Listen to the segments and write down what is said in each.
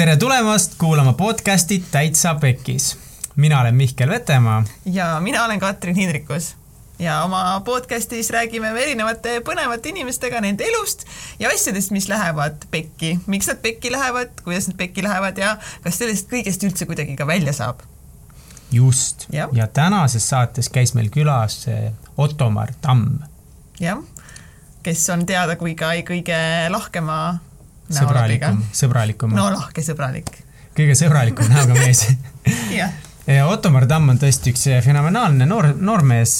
tere tulemast kuulama podcasti Täitsa Pekkis. mina olen Mihkel Vetemaa. ja mina olen Katrin Hindrikus ja oma podcastis räägime me erinevate põnevate inimestega nende elust ja asjadest, mis lähevad pekki, miks nad pekki lähevad, kuidas nad pekki lähevad ja kas sellest kõigest üldse kuidagi ka välja saab. just, ja. tänases saates käis meil külas eh, Ottomar Tamm. jah, kes on teada kui ka kõige lahkema sõbralikum, sõbralikum. no lahke sõbralik. kõige sõbralikum näoga mees jah. Ottomar Tamm on tõesti üks fenomenaalne noor, noormees,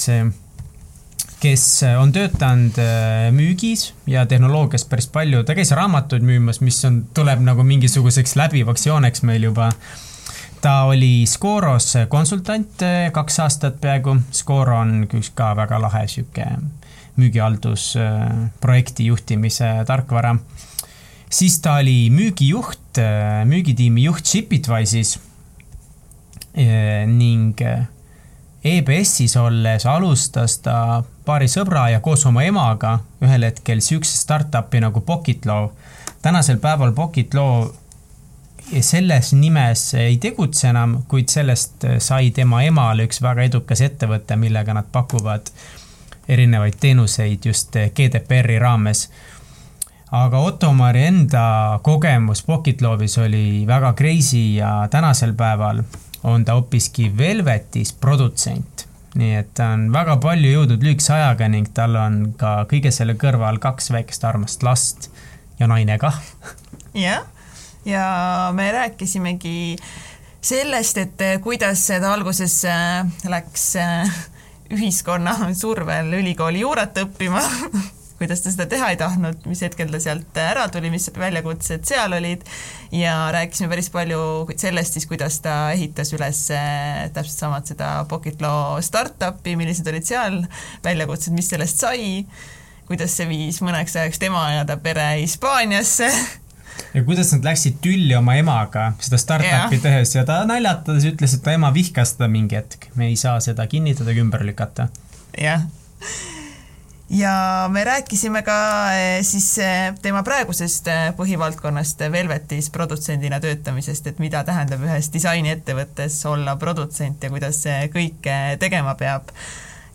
kes on töötanud äh, müügis ja tehnoloogias päris palju, ta käis raamatuid müümas, mis on, tuleb nagu mingisuguseks läbivaks jooneks meil juba ta oli Scoros konsultant äh, kaks aastat peaaegu. Scoro on üks ka väga lahe sihuke müügihaldus, äh, juhtimise tarkvara siis ta oli müügijuht, äh, müügitiimi juht Shipitwise'is äh, ning äh, EBS-is olles alustas ta paari sõbra ja koos oma emaga ühel hetkel siukse startup'i nagu Pocketlaw. tänasel päeval Pocketlaw selles nimes ei tegutse enam, kuid sellest sai tema emale üks väga edukas ettevõte, millega nad pakuvad erinevaid teenuseid just GDPR-i raames aga Ottomari enda kogemus Pocket Love'is oli väga crazy ja tänasel päeval on ta hoopiski Velvetis produtsent. nii et ta on väga palju jõudnud lühikese ajaga ning tal on ka kõige selle kõrval kaks väikest armast last ja naine kah. jah, ja me rääkisimegi sellest, et kuidas ta alguses äh, läks äh, ühiskonna survel ülikooli juurat õppima kuidas ta seda teha ei tahtnud, mis hetkel ta sealt ära tuli, mis väljakutsed seal olid ja rääkisime päris palju sellest siis, kuidas ta ehitas üles eh, täpselt samad seda Pocketlaw startup'i, millised olid seal väljakutsed, mis sellest sai, kuidas see viis mõneks ajaks tema ja ta pere Hispaaniasse ja kuidas nad läksid tülli oma emaga seda startup'i yeah. tehes ja ta naljatades ütles, et ta ema vihkas teda mingi hetk. me ei saa seda kinnitada ega ümber lükata. jah ja me rääkisime ka eh, siis eh, tema praegusest eh, põhivaldkonnast Velvetis produtsendina töötamisest, et mida tähendab ühes disainiettevõttes olla produtsent ja kuidas kõike tegema peab.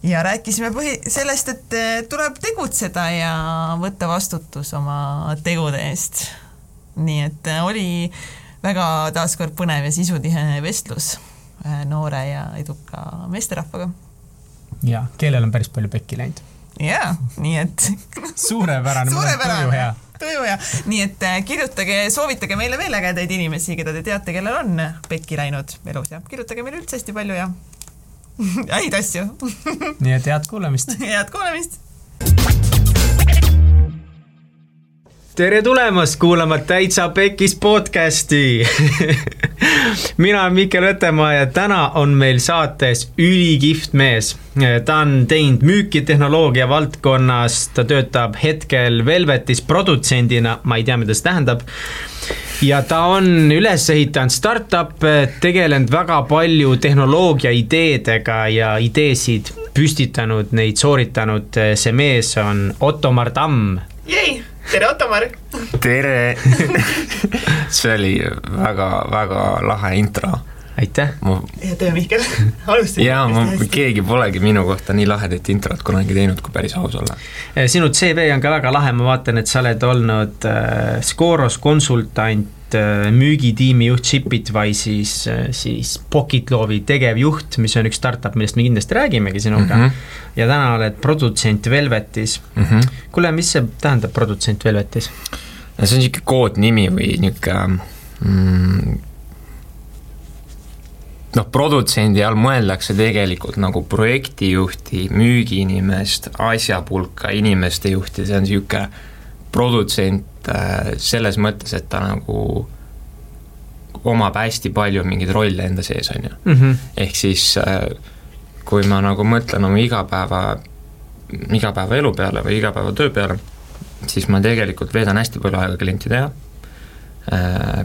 ja rääkisime põhi, sellest, et tuleb tegutseda ja võtta vastutus oma tegude eest. nii et oli väga taaskord põnev ja sisutihe vestlus noore ja eduka meesterahvaga. ja, kellel on päris palju pekki läinud jaa, nii et suurepärane, tuju hea. tuju hea, nii et äh, kirjutage, soovitage meile veel ägedaid inimesi, keda te teate, kellel on pekki läinud elus ja kirjutage meile üldse hästi palju ja häid asju. Nii et head kuulamist. Head kuulamist. Tere tulemast kuulama Täitsa Pekis podcasti mina olen Mikkel Vetemaa ja täna on meil saates ülikihvt mees. ta on teinud müüki tehnoloogia valdkonnas, ta töötab hetkel Velvetis produtsendina, ma ei tea, mida see tähendab ja ta on üles ehitanud startup'e, tegelenud väga palju tehnoloogia ideedega ja ideesid püstitanud, neid sooritanud. see mees on Ottomar Tamm. Tere, Ottomar! tere see oli väga-väga lahe intro. aitäh! hea töö, Mihkel, alustasid. jaa, ma, keegi polegi minu kohta nii lahedat introt kunagi teinud, kui päris aus olla. Eh, sinu CV on ka väga lahe, ma vaatan, et sa oled olnud äh, Scoros konsultant, äh, müügitiimi juht Shipitwise'is, siis Pocketlovi tegevjuht, mis on üks startup, millest me kindlasti räägimegi sinuga mm. -hmm. ja täna oled produtsent Velvetis mm. -hmm. kuule, mis see tähendab, produtsent Velvetis? no see on niisugune koodnimi või niisugune mm, noh, produtsendi all mõeldakse tegelikult nagu projektijuhti, müügiinimest, asjapulka, inimeste juhti, see on niisugune produtsent äh, selles mõttes, et ta nagu omab hästi palju mingeid rolle enda sees, on ju. Mhm. ehk siis äh, kui ma nagu mõtlen oma igapäeva, igapäevaelu peale või igapäevatöö peale, siis ma tegelikult veedan hästi palju aega klientidega, äh,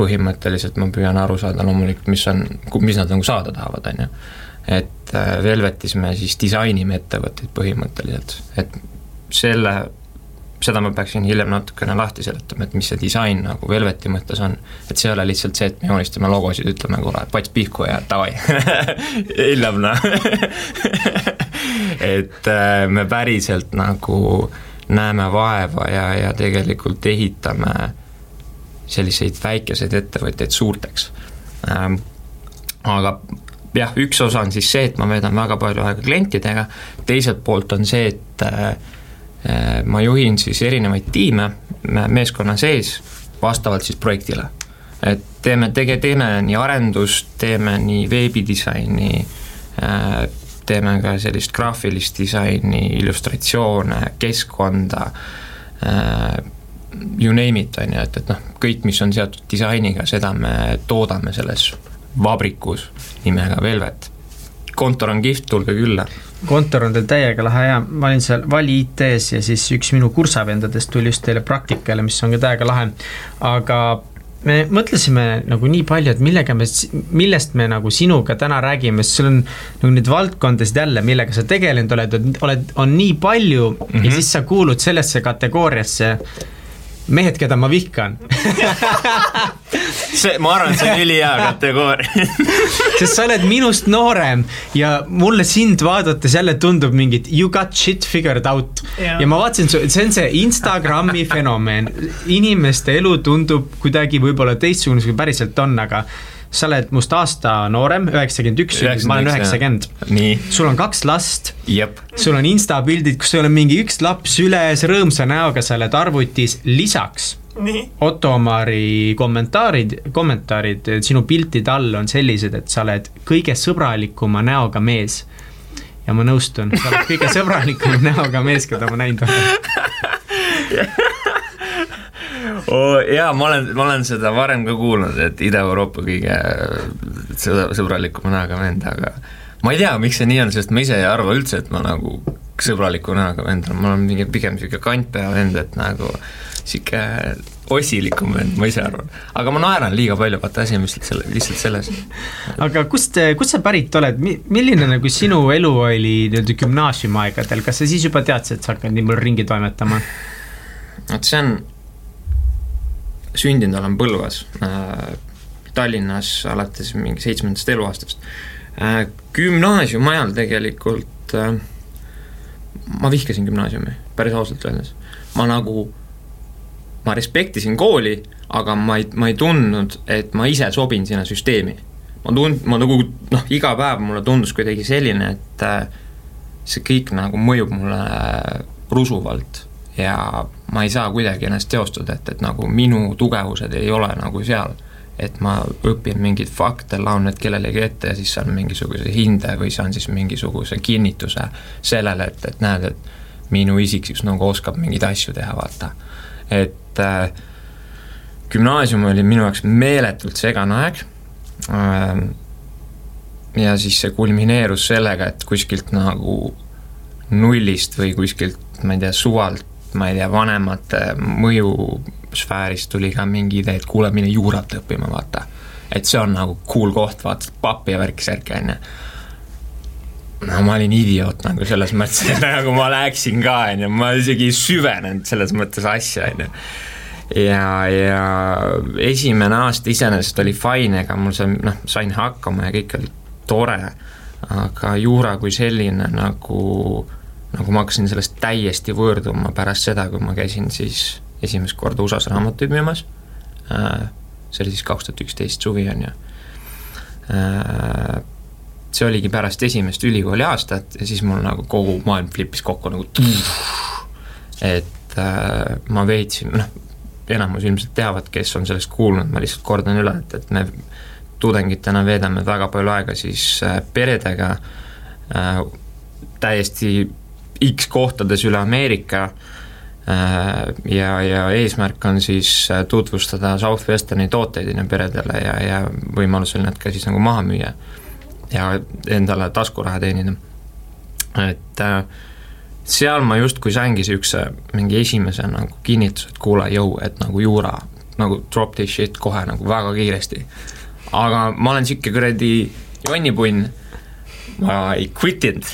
põhimõtteliselt ma püüan aru saada loomulikult, mis on, mis nad nagu saada tahavad, on ju. et äh, Velvetis me siis disainime ettevõtteid põhimõtteliselt, et selle seda ma peaksin hiljem natukene lahti seletama, et mis see disain nagu Velveti mõttes on. et see ei ole lihtsalt see, et me joonistame logosid, ütleme kuule, pats pihku ja davai hiljem noh et äh, me päriselt nagu näeme vaeva ja, ja tegelikult ehitame selliseid väikeseid ettevõtteid suurteks ähm,. aga jah, üks osa on siis see, et ma veedan väga palju aega klientidega, teiselt poolt on see, et äh, ma juhin siis erinevaid tiime meeskonna sees vastavalt siis projektile. et teeme, tege-, teeme nii arendust, teeme nii veebidisaini, äh, teeme ka sellist graafilist disaini, illustratsioone, keskkonda, äh, you name it, on ju, et, et noh, kõik, mis on seotud disainiga, seda me toodame selles vabrikus nimega Velvet. Kontor on kihvt, tulge külla kontor on teil täiega lahe ja ma olin seal Vali IT-s ja siis üks minu kursavendadest tuli just teile praktikale, mis on ka täiega lahe. aga me mõtlesime nagu nii palju, et millega me, millest me nagu sinuga täna räägime, sest sul on nagu neid valdkondasid jälle, millega sa tegelenud oled, oled, on nii palju mm -hmm. ja mhm. siis sa kuulud sellesse kategooriasse mehed, keda ma vihkan see, ma arvan, et see on ülihea kategooria. Sest sa oled minust noorem ja mulle sind vaadates jälle tundub mingit you got shit figured out. Ja, ja ma vaatasin, see on see Instagrami fenomen, inimeste elu tundub kuidagi võib-olla teistsugune, kui päriselt on, aga sa oled must aasta noorem, üheksakümmend üks, ma olen üheksakümmend. sul on kaks last. sul on insta pildid, kus sul on mingi üks laps üles, rõõmsa näoga, sa oled arvutis, lisaks nii. Otto Omari kommentaarid, kommentaarid sinu piltide all on sellised, et sa oled kõige sõbralikuma näoga mees. ja ma nõustun, sa oled kõige sõbralikuma näoga mees, keda ma näinud olen oh,. jaa, ma olen, ma olen seda varem ka kuulnud, et Ida-Euroopa kõige sõbralikuma näoga vend, aga ma ei tea, miks see nii on, sest ma ise ei arva üldse, et ma nagu sõbraliku näoga vend olen, ma olen mingi pigem niisugune kantpea vend, et nagu niisugune osilikum vend, ma ise arvan. aga ma naeran liiga palju, vaata asi on lihtsalt selle, lihtsalt selles. aga kust, kust sa pärit oled, milline nagu sinu elu oli nii-öelda gümnaasiumiaegadel, kas sa siis juba teadsid, et sa hakkad nii palju ringi toimetama? vot see on sündinud olen Põlvas äh,, Tallinnas alates mingi seitsmendast eluaastast äh,. gümnaasiumi ajal tegelikult äh, ma vihkasin gümnaasiumi, päris ausalt öeldes. ma nagu, ma respektisin kooli, aga ma ei, ma ei tundnud, et ma ise sobin sinna süsteemi. ma tund-, ma nagu noh, iga päev mulle tundus kuidagi selline, et äh, see kõik nagu mõjub mulle äh, rusuvalt ja ma ei saa kuidagi ennast teostada, et, et nagu minu tugevused ei ole nagu seal. Et ma õpin mingeid fakte, laon need kellelegi ette ja siis saan mingisuguse hinde või saan siis mingisuguse kinnituse sellele, et, et näed, et minu isiksus nagu oskab mingeid asju teha, vaata. et äh, gümnaasium oli minu jaoks meeletult segane aeg äh,, ja siis see kulmineerus sellega, et kuskilt nagu nullist või kuskilt, ma ei tea, suvalt ma ei tea, vanemate mõjusfäärist tuli ka mingi idee, et kuule, mine juurat õppima, vaata. et see on nagu cool koht, vaata, pappi ja värki-särki, on ju. no ma olin idioot nagu selles mõttes, et nagu ma läksin ka, on ju, ma isegi ei süvenenud selles mõttes asja, on ju ja, ja esimene aasta iseenesest oli fine, ega mul see, noh, sain hakkama ja kõik oli tore, aga juura kui selline nagu nagu ma hakkasin sellest täiesti võõrduma pärast seda, kui ma käisin siis esimest korda USA-s raamatuid müümas, äh, see oli siis kaks tuhat üksteist suvi, on ju. Äh, see oligi pärast esimest ülikooli aastat ja siis mul nagu kogu maailm flipis kokku nagu et äh, ma veetsin, noh, enamus ilmselt teavad, kes on sellest kuulnud, ma lihtsalt kordan üle, et, et me tudengitena veedame väga palju aega siis peredega äh,, täiesti X kohtades üle Ameerika äh, ja, ja eesmärk on siis äh, tutvustada Southwesterni tooteid ju peredele ja, ja võimalusel need ka siis nagu maha müüa ja endale taskuraha teenida. et äh, seal ma justkui saingi niisuguse mingi esimese nagu kinnituse, et kuule, jõu, et nagu juura, nagu drop this shit kohe nagu väga kiiresti. aga ma olen niisugune kuradi jonnipunn, ma ei quit inud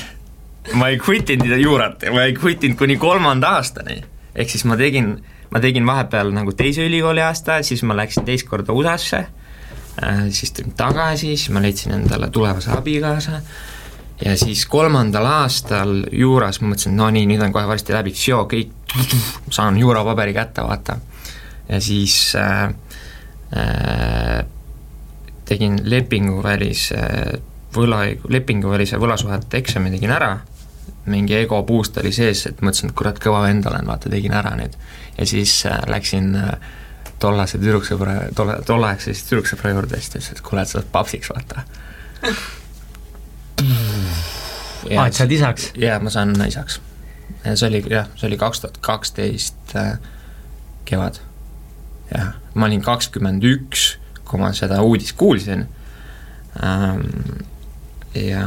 ma ei quit inud juurat, ma ei quit inud kuni kolmanda aastani. Ehk siis ma tegin, ma tegin vahepeal nagu teise ülikooli aasta, siis ma läksin teist korda USA-sse äh,, siis tulin tagasi, siis ma leidsin endale tulevase abikaasa ja siis kolmandal aastal juuras ma mõtlesin, no nii, nüüd on kohe varsti läbi, kõik, saan juurapaberi kätte, vaata. ja siis äh, äh, tegin lepinguvälise võla, lepinguvälise võlasuhete eksami tegin ära, mingi ego boost oli sees, et mõtlesin, et kurat, kõva vend olen, vaata, tegin ära nüüd. ja siis äh, läksin äh, tollase tüdruksõbra, tolle, tolleaegse siis tüdruksõbra juurde, siis ta ütles, et kuule, et sa oled papsiks, vaata. aa, et sa oled isaks? jaa, ma saan isaks. see oli jah, see oli kaks tuhat kaksteist äh, kevad. jah, ma olin kakskümmend üks, kui ma seda uudist kuulsin ähm, ja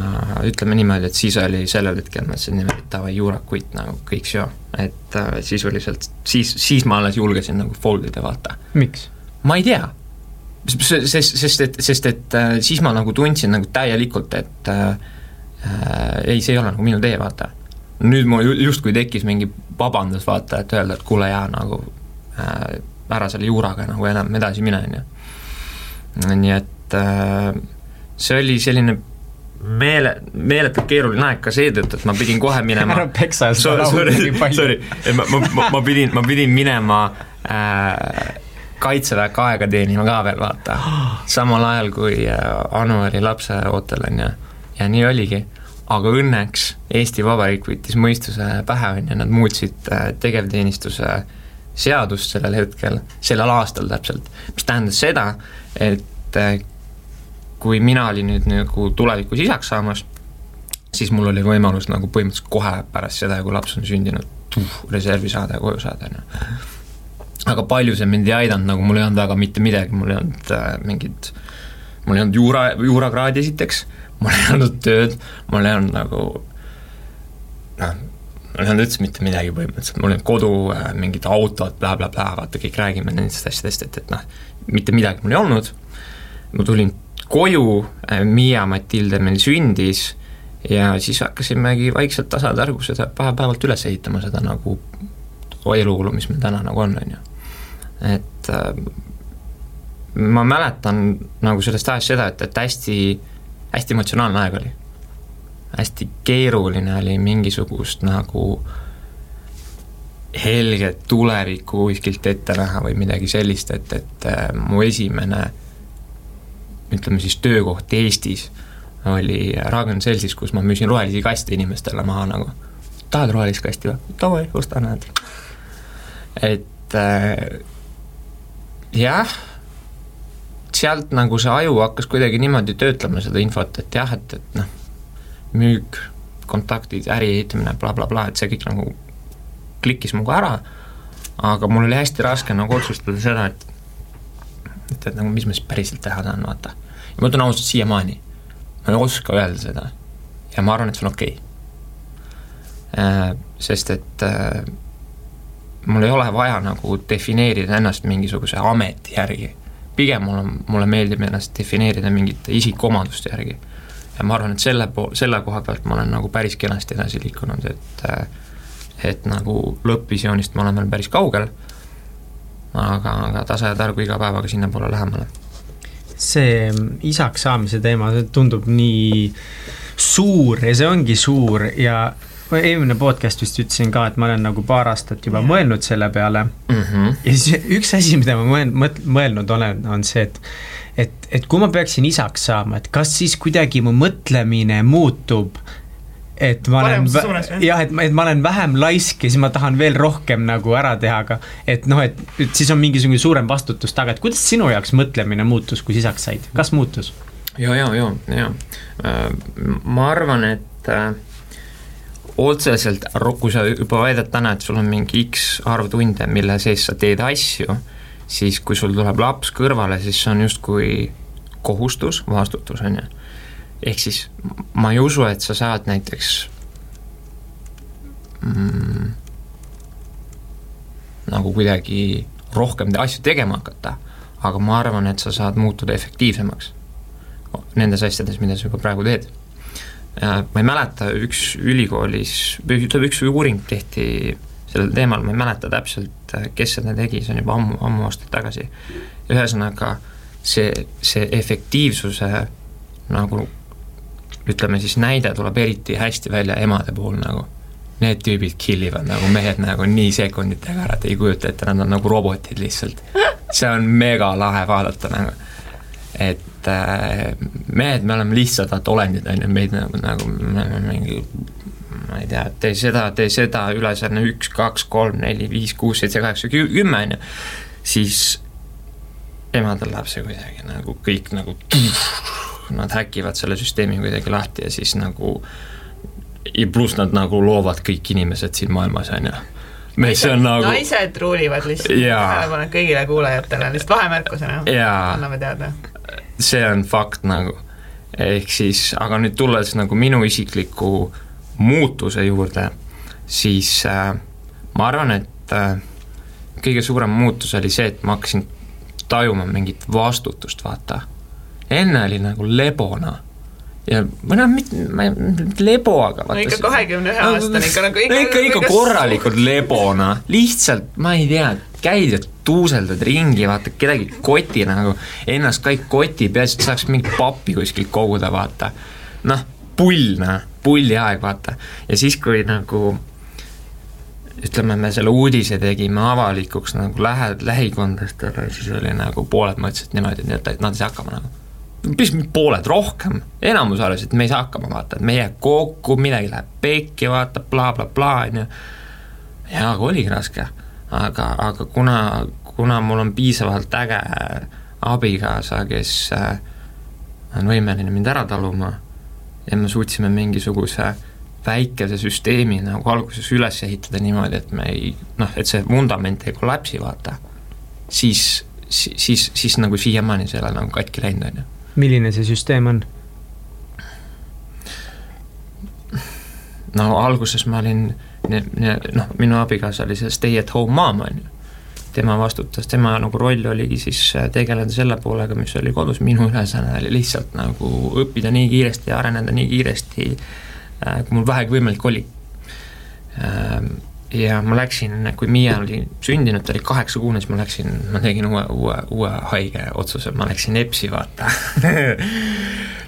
ütleme niimoodi, et siis oli sellel hetkel ma ütlesin niimoodi, et davai, juurakuit nagu kõik seo, et äh, sisuliselt siis, siis ma alles julgesin nagu fold ida, vaata. miks? ma ei tea. sest, sest et, sest et äh, siis ma nagu tundsin nagu täielikult, et äh, äh, ei, see ei ole nagu minu tee, vaata. nüüd mul justkui tekkis mingi vabandus, vaata, et öelda, et kuule, jaa, nagu äh, ära selle juuraga nagu enam edasi mine, on ju. nii et äh, see oli selline meele, meeletult keeruline aeg ka seetõttu, et ma pidin kohe minema ära peksa seda laulu nii palju. Sorry, ma, ma, ma, ma pidin, ma pidin minema äh, kaitseväkke aega teenima ka veel, vaata. samal ajal, kui äh, Anu oli lapseootel, on ju, ja nii oligi. aga õnneks Eesti Vabariik võttis mõistuse pähe, on ju, nad muutsid äh, tegevteenistuse seadust sellel hetkel, sellel aastal täpselt, mis tähendas seda, et äh, kui mina olin nüüd nagu tulevikus isaks saamas, siis mul oli võimalus nagu põhimõtteliselt kohe pärast seda, kui laps on sündinud, reservi saada ja koju saada, on ju. aga palju see mind ei aidanud, nagu mul ei olnud väga mitte midagi, mul ei olnud äh, mingit, mul ei olnud juura, juurakraadi esiteks, mul ei olnud tööd, mul ei olnud nagu noh, mul ei olnud üldse mitte midagi põhimõtteliselt, mul ei olnud kodu äh,, mingid autod bla, bla, blablabla, vaata kõik räägime nendest asjadest, et, et noh, mitte midagi mul ei olnud, ma tulin koju, äh, Miia Matilde meil sündis ja siis hakkasimegi vaikselt tasatargu seda päev-päevalt üles ehitama, seda nagu elulugu, mis meil täna nagu on, on ju. et äh, ma mäletan nagu sellest ajast seda, et, et hästi, hästi emotsionaalne aeg oli. hästi keeruline oli mingisugust nagu helget tulevikku kuskilt ette näha või midagi sellist, et, et äh, mu esimene ütleme siis töökoht Eestis oli Ragn Selsis, kus ma müüsin rohelisi kaste inimestele maha nagu. tahad rohelist kasti või? davai, osta, näed. et äh, jah, sealt nagu see aju hakkas kuidagi niimoodi töötlema seda infot, et jah, et, et noh, müük, kontaktid, äri ehitamine bla,, blablabla, et see kõik nagu klikkis minuga ära, aga mul oli hästi raske nagu otsustada seda, et et, et nagu mis ma siis päriselt teha tahan, vaata. ja ma ütlen ausalt, siiamaani ma ei oska öelda seda ja ma arvan, et see on okei okay. äh,. sest et äh, mul ei ole vaja nagu defineerida ennast mingisuguse ameti järgi. pigem mul on, mulle meeldib ennast defineerida mingite isikuomaduste järgi. ja ma arvan, et selle pool, selle koha pealt ma olen nagu päris kenasti edasi liikunud, et äh, et nagu lõppvisioonist ma olen veel päris kaugel aga, aga tase ja targu iga päevaga sinnapoole lähemale. see isaks saamise teema, see tundub nii suur ja see ongi suur ja eelmine podcast vist ütlesin ka, et ma olen nagu paar aastat juba mõelnud selle peale mm. -hmm. ja siis üks asi, mida ma mõelnud, mõelnud olen, on see, et et, et kui ma peaksin isaks saama, et kas siis kuidagi mu mõtlemine muutub et ma Paremuse olen, jah, et ma, et ma olen vähem laisk ja siis ma tahan veel rohkem nagu ära teha, aga et noh, et, et siis on mingisugune suurem vastutus taga, et kuidas sinu jaoks mõtlemine muutus, kui isaks said, kas muutus? ja, ja, ja, ja äh, ma arvan, et äh, otseselt, kui sa juba väidad täna, et sul on mingi X arv tunde, mille sees sa teed asju, siis kui sul tuleb laps kõrvale, siis see on justkui kohustus, vastutus, on ju ehk siis ma ei usu, et sa saad näiteks mm, nagu kuidagi rohkem asju tegema hakata, aga ma arvan, et sa saad muutuda efektiivsemaks nendes asjades, mida sa juba praegu teed. ma ei mäleta, üks ülikoolis, või ütleme, üks uuring tehti sellel teemal, ma ei mäleta täpselt, kes seda tegi, see on juba ammu, ammu aastaid tagasi. ühesõnaga, see, see efektiivsuse nagu ütleme siis näide tuleb eriti hästi välja emade puhul nagu. Need tüübid kill ivad nagu mehed nagu nii sekunditega ära, et ei kujuta ette, nad on nagu robotid lihtsalt. see on mega lahe vaadata nagu. et äh, mehed, me oleme lihtsad olendid, on ju, meid nagu, nagu me oleme mingi ma ei tea, tee seda, tee seda, ülesanne üks, kaks, kolm, neli, viis, kuus, seitse, kaheksa, kümme, on ju, siis emadel läheb see kuidagi nagu kõik nagu nad häkivad selle süsteemi kuidagi lahti ja siis nagu ja pluss nad nagu loovad kõik inimesed siin maailmas, on ju. see on nagu naised ruulivad lihtsalt, tähelepanek kõigile kuulajatele, lihtsalt vahemärkusena, anname teada. see on fakt nagu, ehk siis, aga nüüd tulles nagu minu isikliku muutuse juurde, siis äh, ma arvan, et äh, kõige suurem muutus oli see, et ma hakkasin tajuma mingit vastutust, vaata enne oli nagu lebona ja või noh, mitte, ma ei, mitte lebo, aga vaata no ikka kahekümne ühe aastane ikka nagu ikka ikka, ikka korralikult lebona, lihtsalt ma ei tea, käid ja tuuseldad ringi, vaata kedagi koti nagu, ennast kõik koti, peaasi, et saaks mingit pappi kuskilt koguda, vaata. noh, pull, noh, pulli aeg, vaata. ja siis, kui nagu ütleme, me selle uudise tegime avalikuks nagu lähe, lähikondlastele, siis oli nagu pooled mõtlesid niimoodi, et nad ei saa hakkama nagu mis pooled rohkem, enamus arvas, et me ei saa hakkama, vaata, et me ei jää kokku, midagi läheb pekki, vaata bla, bla, blablabla, on ju. ja aga oligi raske, aga, aga kuna, kuna mul on piisavalt äge abikaasa, kes äh, on võimeline mind ära taluma ja me suutsime mingisuguse väikese süsteemi nagu alguses üles ehitada niimoodi, et me ei noh, et see vundament ei kollapsi, vaata, siis, siis, siis, siis nagu siiamaani see ei ole nagu katki läinud, on ju milline see süsteem on? no alguses ma olin, noh, minu abikaasa oli see stay at home mom, on ju. tema vastutas, tema nagu roll oligi siis tegeleda selle poolega, mis oli kodus, minu ülesanne oli lihtsalt nagu õppida nii kiiresti ja areneda nii kiiresti, äh, kui mul vähegi võimalik oli ähm, ja ma läksin, kui Miia oli sündinud, ta oli kaheksakuune, siis ma läksin, ma tegin uue, uue, uue haige otsuse, ma läksin EPS-i vaata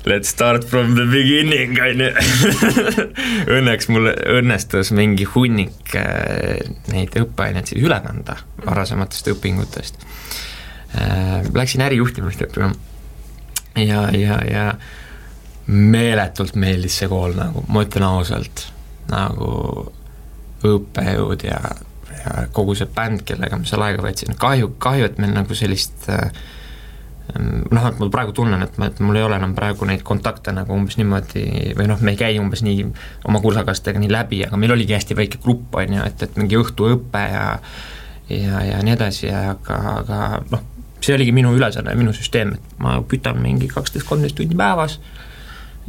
Let's start from the beginning, on ju. Õnneks mul õnnestus mingi hunnik äh, neid õppeaineid siis üle kanda varasematest õpingutest. Äh, läksin ärijuhtimist õppima ja, ja, ja meeletult meeldis see kool nagu, ma ütlen ausalt, nagu õppejõud ja, ja kogu see bänd, kellega ma seal aega veetsin, kahju, kahju, et meil nagu sellist äh, noh, et ma praegu tunnen, et ma, et mul ei ole enam praegu neid kontakte nagu umbes niimoodi või noh, me ei käi umbes nii oma kursakaaslastega nii läbi, aga meil oligi hästi väike grupp, on ju, et, et mingi õhtuõpe ja ja, ja nii edasi, aga, aga noh, see oligi minu ülesanne, minu süsteem, et ma kütan mingi kaksteist, kolmteist tundi päevas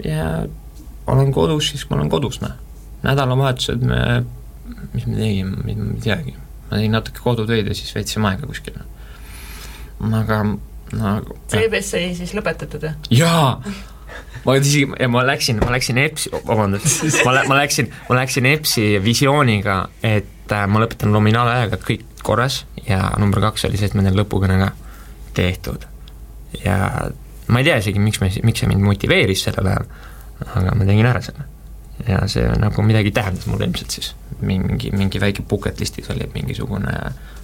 ja olen kodus, siis ma olen kodus, noh. nädalavahetused me mis me tegime, ma ei teagi, ma tegin natuke kodutöid ja siis veetsime aega kuskil. aga nagu CBS sai siis lõpetatud, jah? jaa! ma isegi, ja ma läksin, ma läksin EBS-i, vabandust, ma lä-, ma läksin, ma läksin EBS-i visiooniga, et äh, ma lõpetan nominaalajaga kõik korras ja number kaks oli see, et ma teen lõpukõne ka tehtud. ja ma ei tea isegi, miks me, miks see mind motiveeris sellel ajal, aga ma tegin ära selle ja see nagu midagi tähendas mulle ilmselt siis. mingi, mingi väike bucket list'is oli mingisugune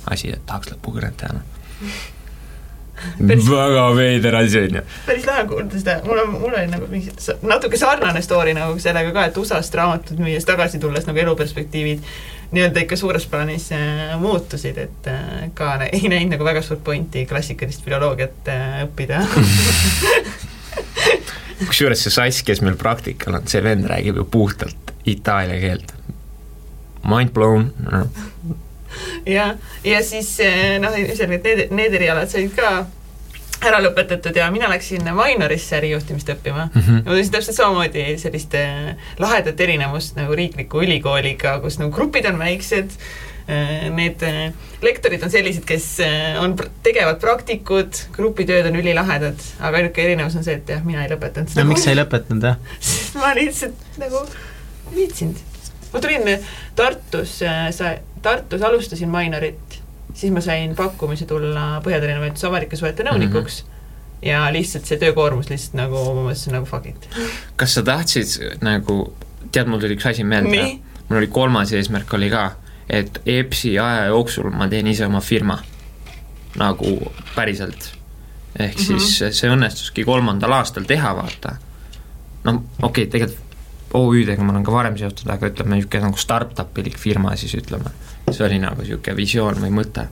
asi, et tahaks lõpukõnet teha, noh. väga veider asi, on ju. päris lahe kuulda seda, mul on, mul oli nagu mingi natuke sarnane story nagu sellega ka, et USA-st raamatut müües tagasi tulles nagu eluperspektiivid nii-öelda ikka suures plaanis äh, muutusid, et äh, ka ei näinud nagu väga suurt pointi klassikalist filoloogiat äh, õppida kusjuures see sass, kes meil praktikal on, see vend räägib ju puhtalt itaalia keelt. Mind blown no.. ja, ja siis eh, noh, selgelt need, need erialad said ka ära lõpetatud ja mina läksin Mainorisse ärijuhtimist õppima mm. -hmm. ma tundsin täpselt samamoodi sellist eh, lahedat erinevust nagu riikliku ülikooliga, kus nagu grupid on väiksed, need äh, lektorid on sellised, kes äh, on, tegevad praktikud, grupitööd on ülilahedad, aga ainuke erinevus on see, et jah, mina ei lõpetanud seda. no miks sa ei lõpetanud, jah? sest ma lihtsalt nagu ei viitsinud. ma tulin Tartus, sa, Tartus alustasin Mainorit, siis ma sain pakkumise tulla Põhja-Tallinna valitsuse avalike suhete nõunikuks mm. -hmm. ja lihtsalt see töökoormus lihtsalt nagu, ma mõtlesin nagu fuck it. kas sa tahtsid nagu, tead, mul tuli üks asi meelde, mul oli kolmas eesmärk oli ka, et EBS-i aja jooksul ma teen ise oma firma nagu päriselt. ehk mm -hmm. siis see õnnestuski kolmandal aastal teha, vaata. no okei okay,, tegelikult OÜ-dega ma olen ka varem seotud, aga ütleme, niisugune nagu startup-ilik firma siis ütleme, see oli nagu niisugune visioon või mõte.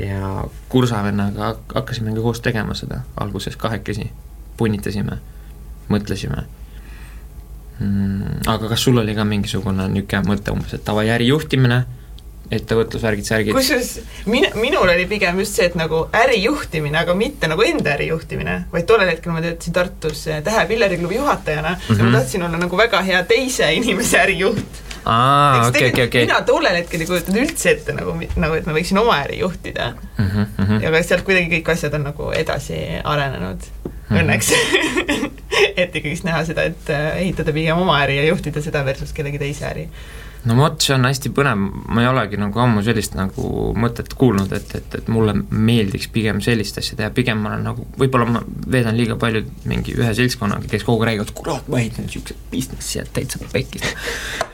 ja kursavennaga hakkasimegi koos tegema seda, alguses kahekesi, punnitasime, mõtlesime mm,. aga kas sul oli ka mingisugune niisugune mõte umbes, et davai, ärijuhtimine ettevõtlusvärgid, särgid. kusjuures min-, minul oli pigem just see, et nagu ärijuhtimine, aga mitte nagu enda ärijuhtimine, vaid tollel hetkel ma töötasin Tartus eh, Tähe pilleriklubi juhatajana mm -hmm. ja ma mhm. tahtsin olla nagu väga hea teise inimese ärijuht. Aa, okei, okei, okei. mina tollel hetkel ei kujutanud üldse ette nagu, nagu et ma võiksin oma äri juhtida mm. -hmm. ja ka sealt kuidagi kõik asjad on nagu edasi arenenud mm, -hmm. õnneks et ikkagist näha seda, et eh, ehitada pigem oma äri ja juhtida seda versus kellegi teise äri no vot, see on hästi põnev, ma ei olegi nagu ammu sellist nagu mõtet kuulnud, et, et, et mulle meeldiks pigem sellist asja teha, pigem ma olen nagu, võib-olla ma veedan liiga palju mingi ühe seltskonnaga, kes kogu aeg räägivad, kurat, ma ehitan niisuguse business'i ja täitsa pekkis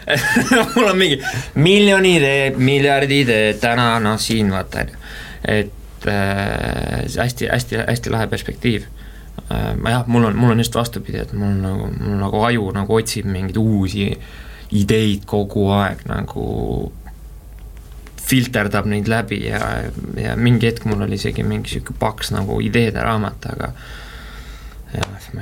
mul on mingi miljon ideed, miljard ideed täna, noh siin vaata, on ju. et äh, hästi, hästi, hästi lahe perspektiiv äh,. jah, mul on, mul on just vastupidi, et mul nagu, mul nagu aju nagu otsib mingeid uusi äh, ideid kogu aeg nagu filterdab neid läbi ja, ja mingi hetk mul oli isegi mingi sihuke paks nagu ideede raamat, aga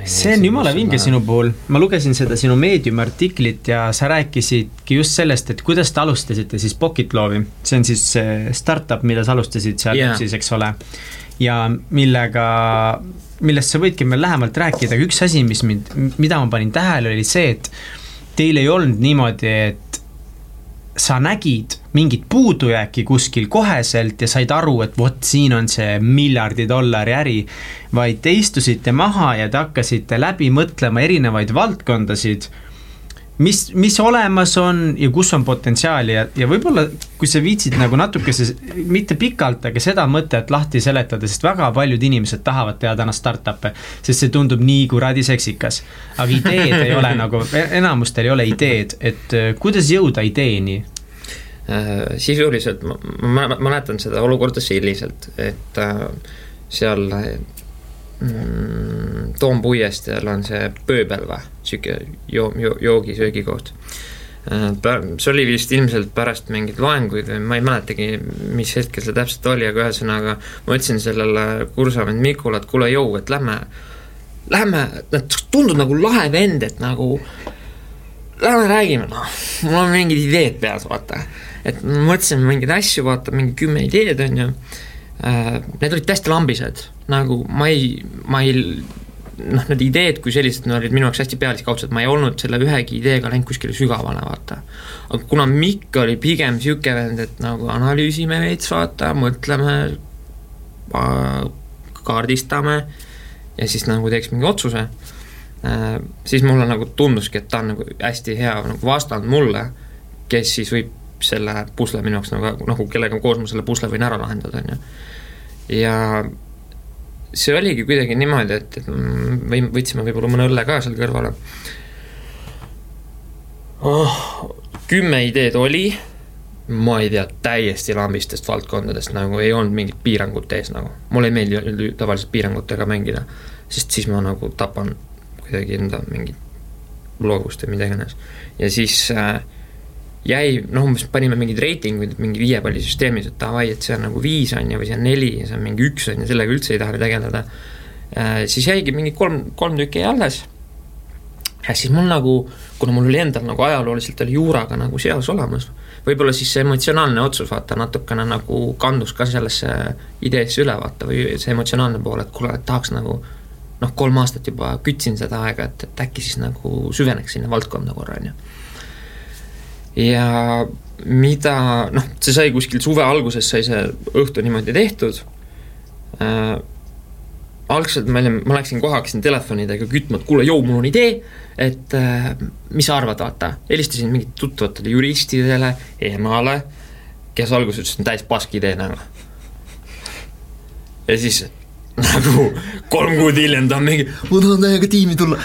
see on jumala vinge sinu puhul, ma lugesin seda sinu Mediumi artiklit ja sa rääkisidki just sellest, et kuidas te alustasite siis Pocket Love'i, see on siis startup, mida sa alustasid seal yeah. siis, eks ole. ja millega, millest sa võidki meil lähemalt rääkida, aga üks asi, mis mind, mida ma panin tähele, oli see, et teil ei olnud niimoodi, et sa nägid mingit puudujääki kuskil koheselt ja said aru, et vot siin on see miljardi dollari äri, vaid te istusite maha ja te hakkasite läbi mõtlema erinevaid valdkondasid mis, mis olemas on ja kus on potentsiaali ja, ja võib-olla kui sa viitsid nagu natukese, mitte pikalt, aga seda mõtet lahti seletada, sest väga paljud inimesed tahavad teha täna startup'e, sest see tundub nii kuradi seksikas. aga ideed ei ole nagu, enamustel ei ole ideed, et äh, kuidas jõuda ideeni? Äh, sisuliselt ma, ma mäletan seda olukorda selliselt, et äh, seal mm, Toompuiesteel on see pööbel või, sihuke joo-, joo-, joogi-söögikoht. Äh, see oli vist ilmselt pärast mingeid loenguid või ma ei mäletagi, mis hetkel see täpselt oli, aga ühesõnaga ma ütlesin sellele kursavend Mikule, et kuule, jõu, et lähme, lähme, tundub nagu lahe vend, et nagu lähme räägime, noh, mul on mingid ideed peas, vaata. et mõtlesime mingeid asju, vaata, mingi kümme ideed, on ju need olid täiesti lambised, nagu ma ei, ma ei noh, need ideed kui sellised no, olid minu jaoks hästi pealiskaudsed, ma ei olnud selle ühegi ideega läinud kuskile sügavale, vaata. aga kuna Mikk oli pigem niisugune vend, et nagu analüüsime veits, vaata, mõtleme, kaardistame ja siis nagu teeks mingi otsuse, äh, siis mulle nagu tunduski, et ta on nagu hästi hea nagu vastand mulle, kes siis võib selle pusle minu jaoks nagu, nagu kellega koos ma selle pusle võin ära lahendada, on ju. ja see oligi kuidagi niimoodi, et, et või võtsime võib-olla mõne õlle ka seal kõrvale oh,. kümme ideed oli, ma ei tea, täiesti lambistest valdkondadest nagu ei olnud mingit piirangut ees nagu. mulle ei meeldi tavaliselt piirangutega mängida, sest siis ma nagu tapan kuidagi enda mingit loovust või mida iganes. ja siis äh, jäi, noh, umbes panime mingeid reitinguid mingi viiepallisüsteemis, et davai, et see on nagu viis, on ju, või see on neli ja see on mingi üks, on ju, sellega üldse ei taha tegeleda äh,. siis jäigi mingi kolm, kolm tükki alles. ja siis mul nagu, kuna mul oli endal nagu ajalooliselt oli juuraga nagu seos olemas, võib-olla siis see emotsionaalne otsus, vaata, natukene nagu kandus ka sellesse ideesse üle, vaata, või see emotsionaalne pool, et kuule, et tahaks nagu noh, kolm aastat juba kütsin seda aega, et, et äkki siis nagu süveneks sinna valdkonda korra, on ju ja mida, noh, see sai kuskil suve alguses sai see õhtu niimoodi tehtud äh,. algselt ma olin, ma läksin kohe, hakkasin telefonidega kütma, et kuule, jõu, mul on idee, et äh, mis sa arvad, vaata. helistasin mingitele tuttavatele juristidele, emale kes alguses ütles, et on täis pask idee nagu. ja siis nagu kolm kuud hiljem ta on mingi, ma tahan täiega tiimi tulla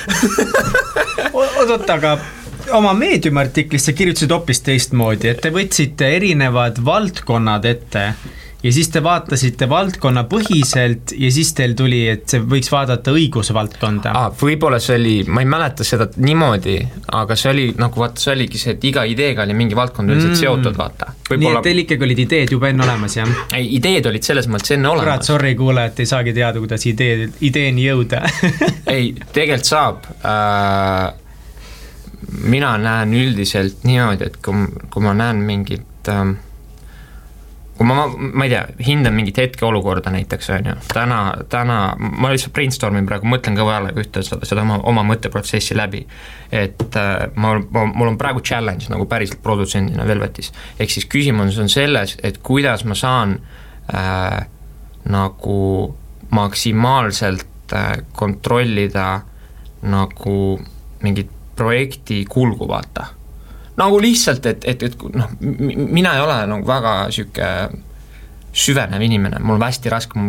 oot-oot, aga oma meediumartiklis sa kirjutasid hoopis teistmoodi, et te võtsite erinevad valdkonnad ette ja siis te vaatasite valdkonnapõhiselt ja siis teil tuli, et see võiks vaadata õigusvaldkonda ah,. võib-olla see oli, ma ei mäleta seda niimoodi, aga see oli nagu vaata, see oligi see, et iga ideega oli mingi valdkond üldiselt mm. seotud, vaata. nii et teil ikkagi olid ideed juba enne olemas, jah? ei, ideed olid selles mõttes enne olemas. kurat, sorry kuulajad, ei saagi teada, kuidas idee, ideeni jõuda ei, tegelikult saab äh, mina näen üldiselt niimoodi, et kui, kui ma näen mingit ähm, kui ma, ma ei tea, hindan mingit hetkeolukorda näiteks, on ju, täna, täna, ma lihtsalt brainstorm in praegu, mõtlen kõva häälega ühte seda, seda oma, oma mõtteprotsessi läbi. et äh, ma, ma, mul on praegu challenge nagu päriselt produtsendina Velvetis. ehk siis küsimus on selles, et kuidas ma saan äh, nagu maksimaalselt äh, kontrollida nagu mingit projekti kulgu, vaata nagu lihtsalt, et, et, et noh, mina ei ole nagu väga sihuke süvenev inimene, mul on hästi raske,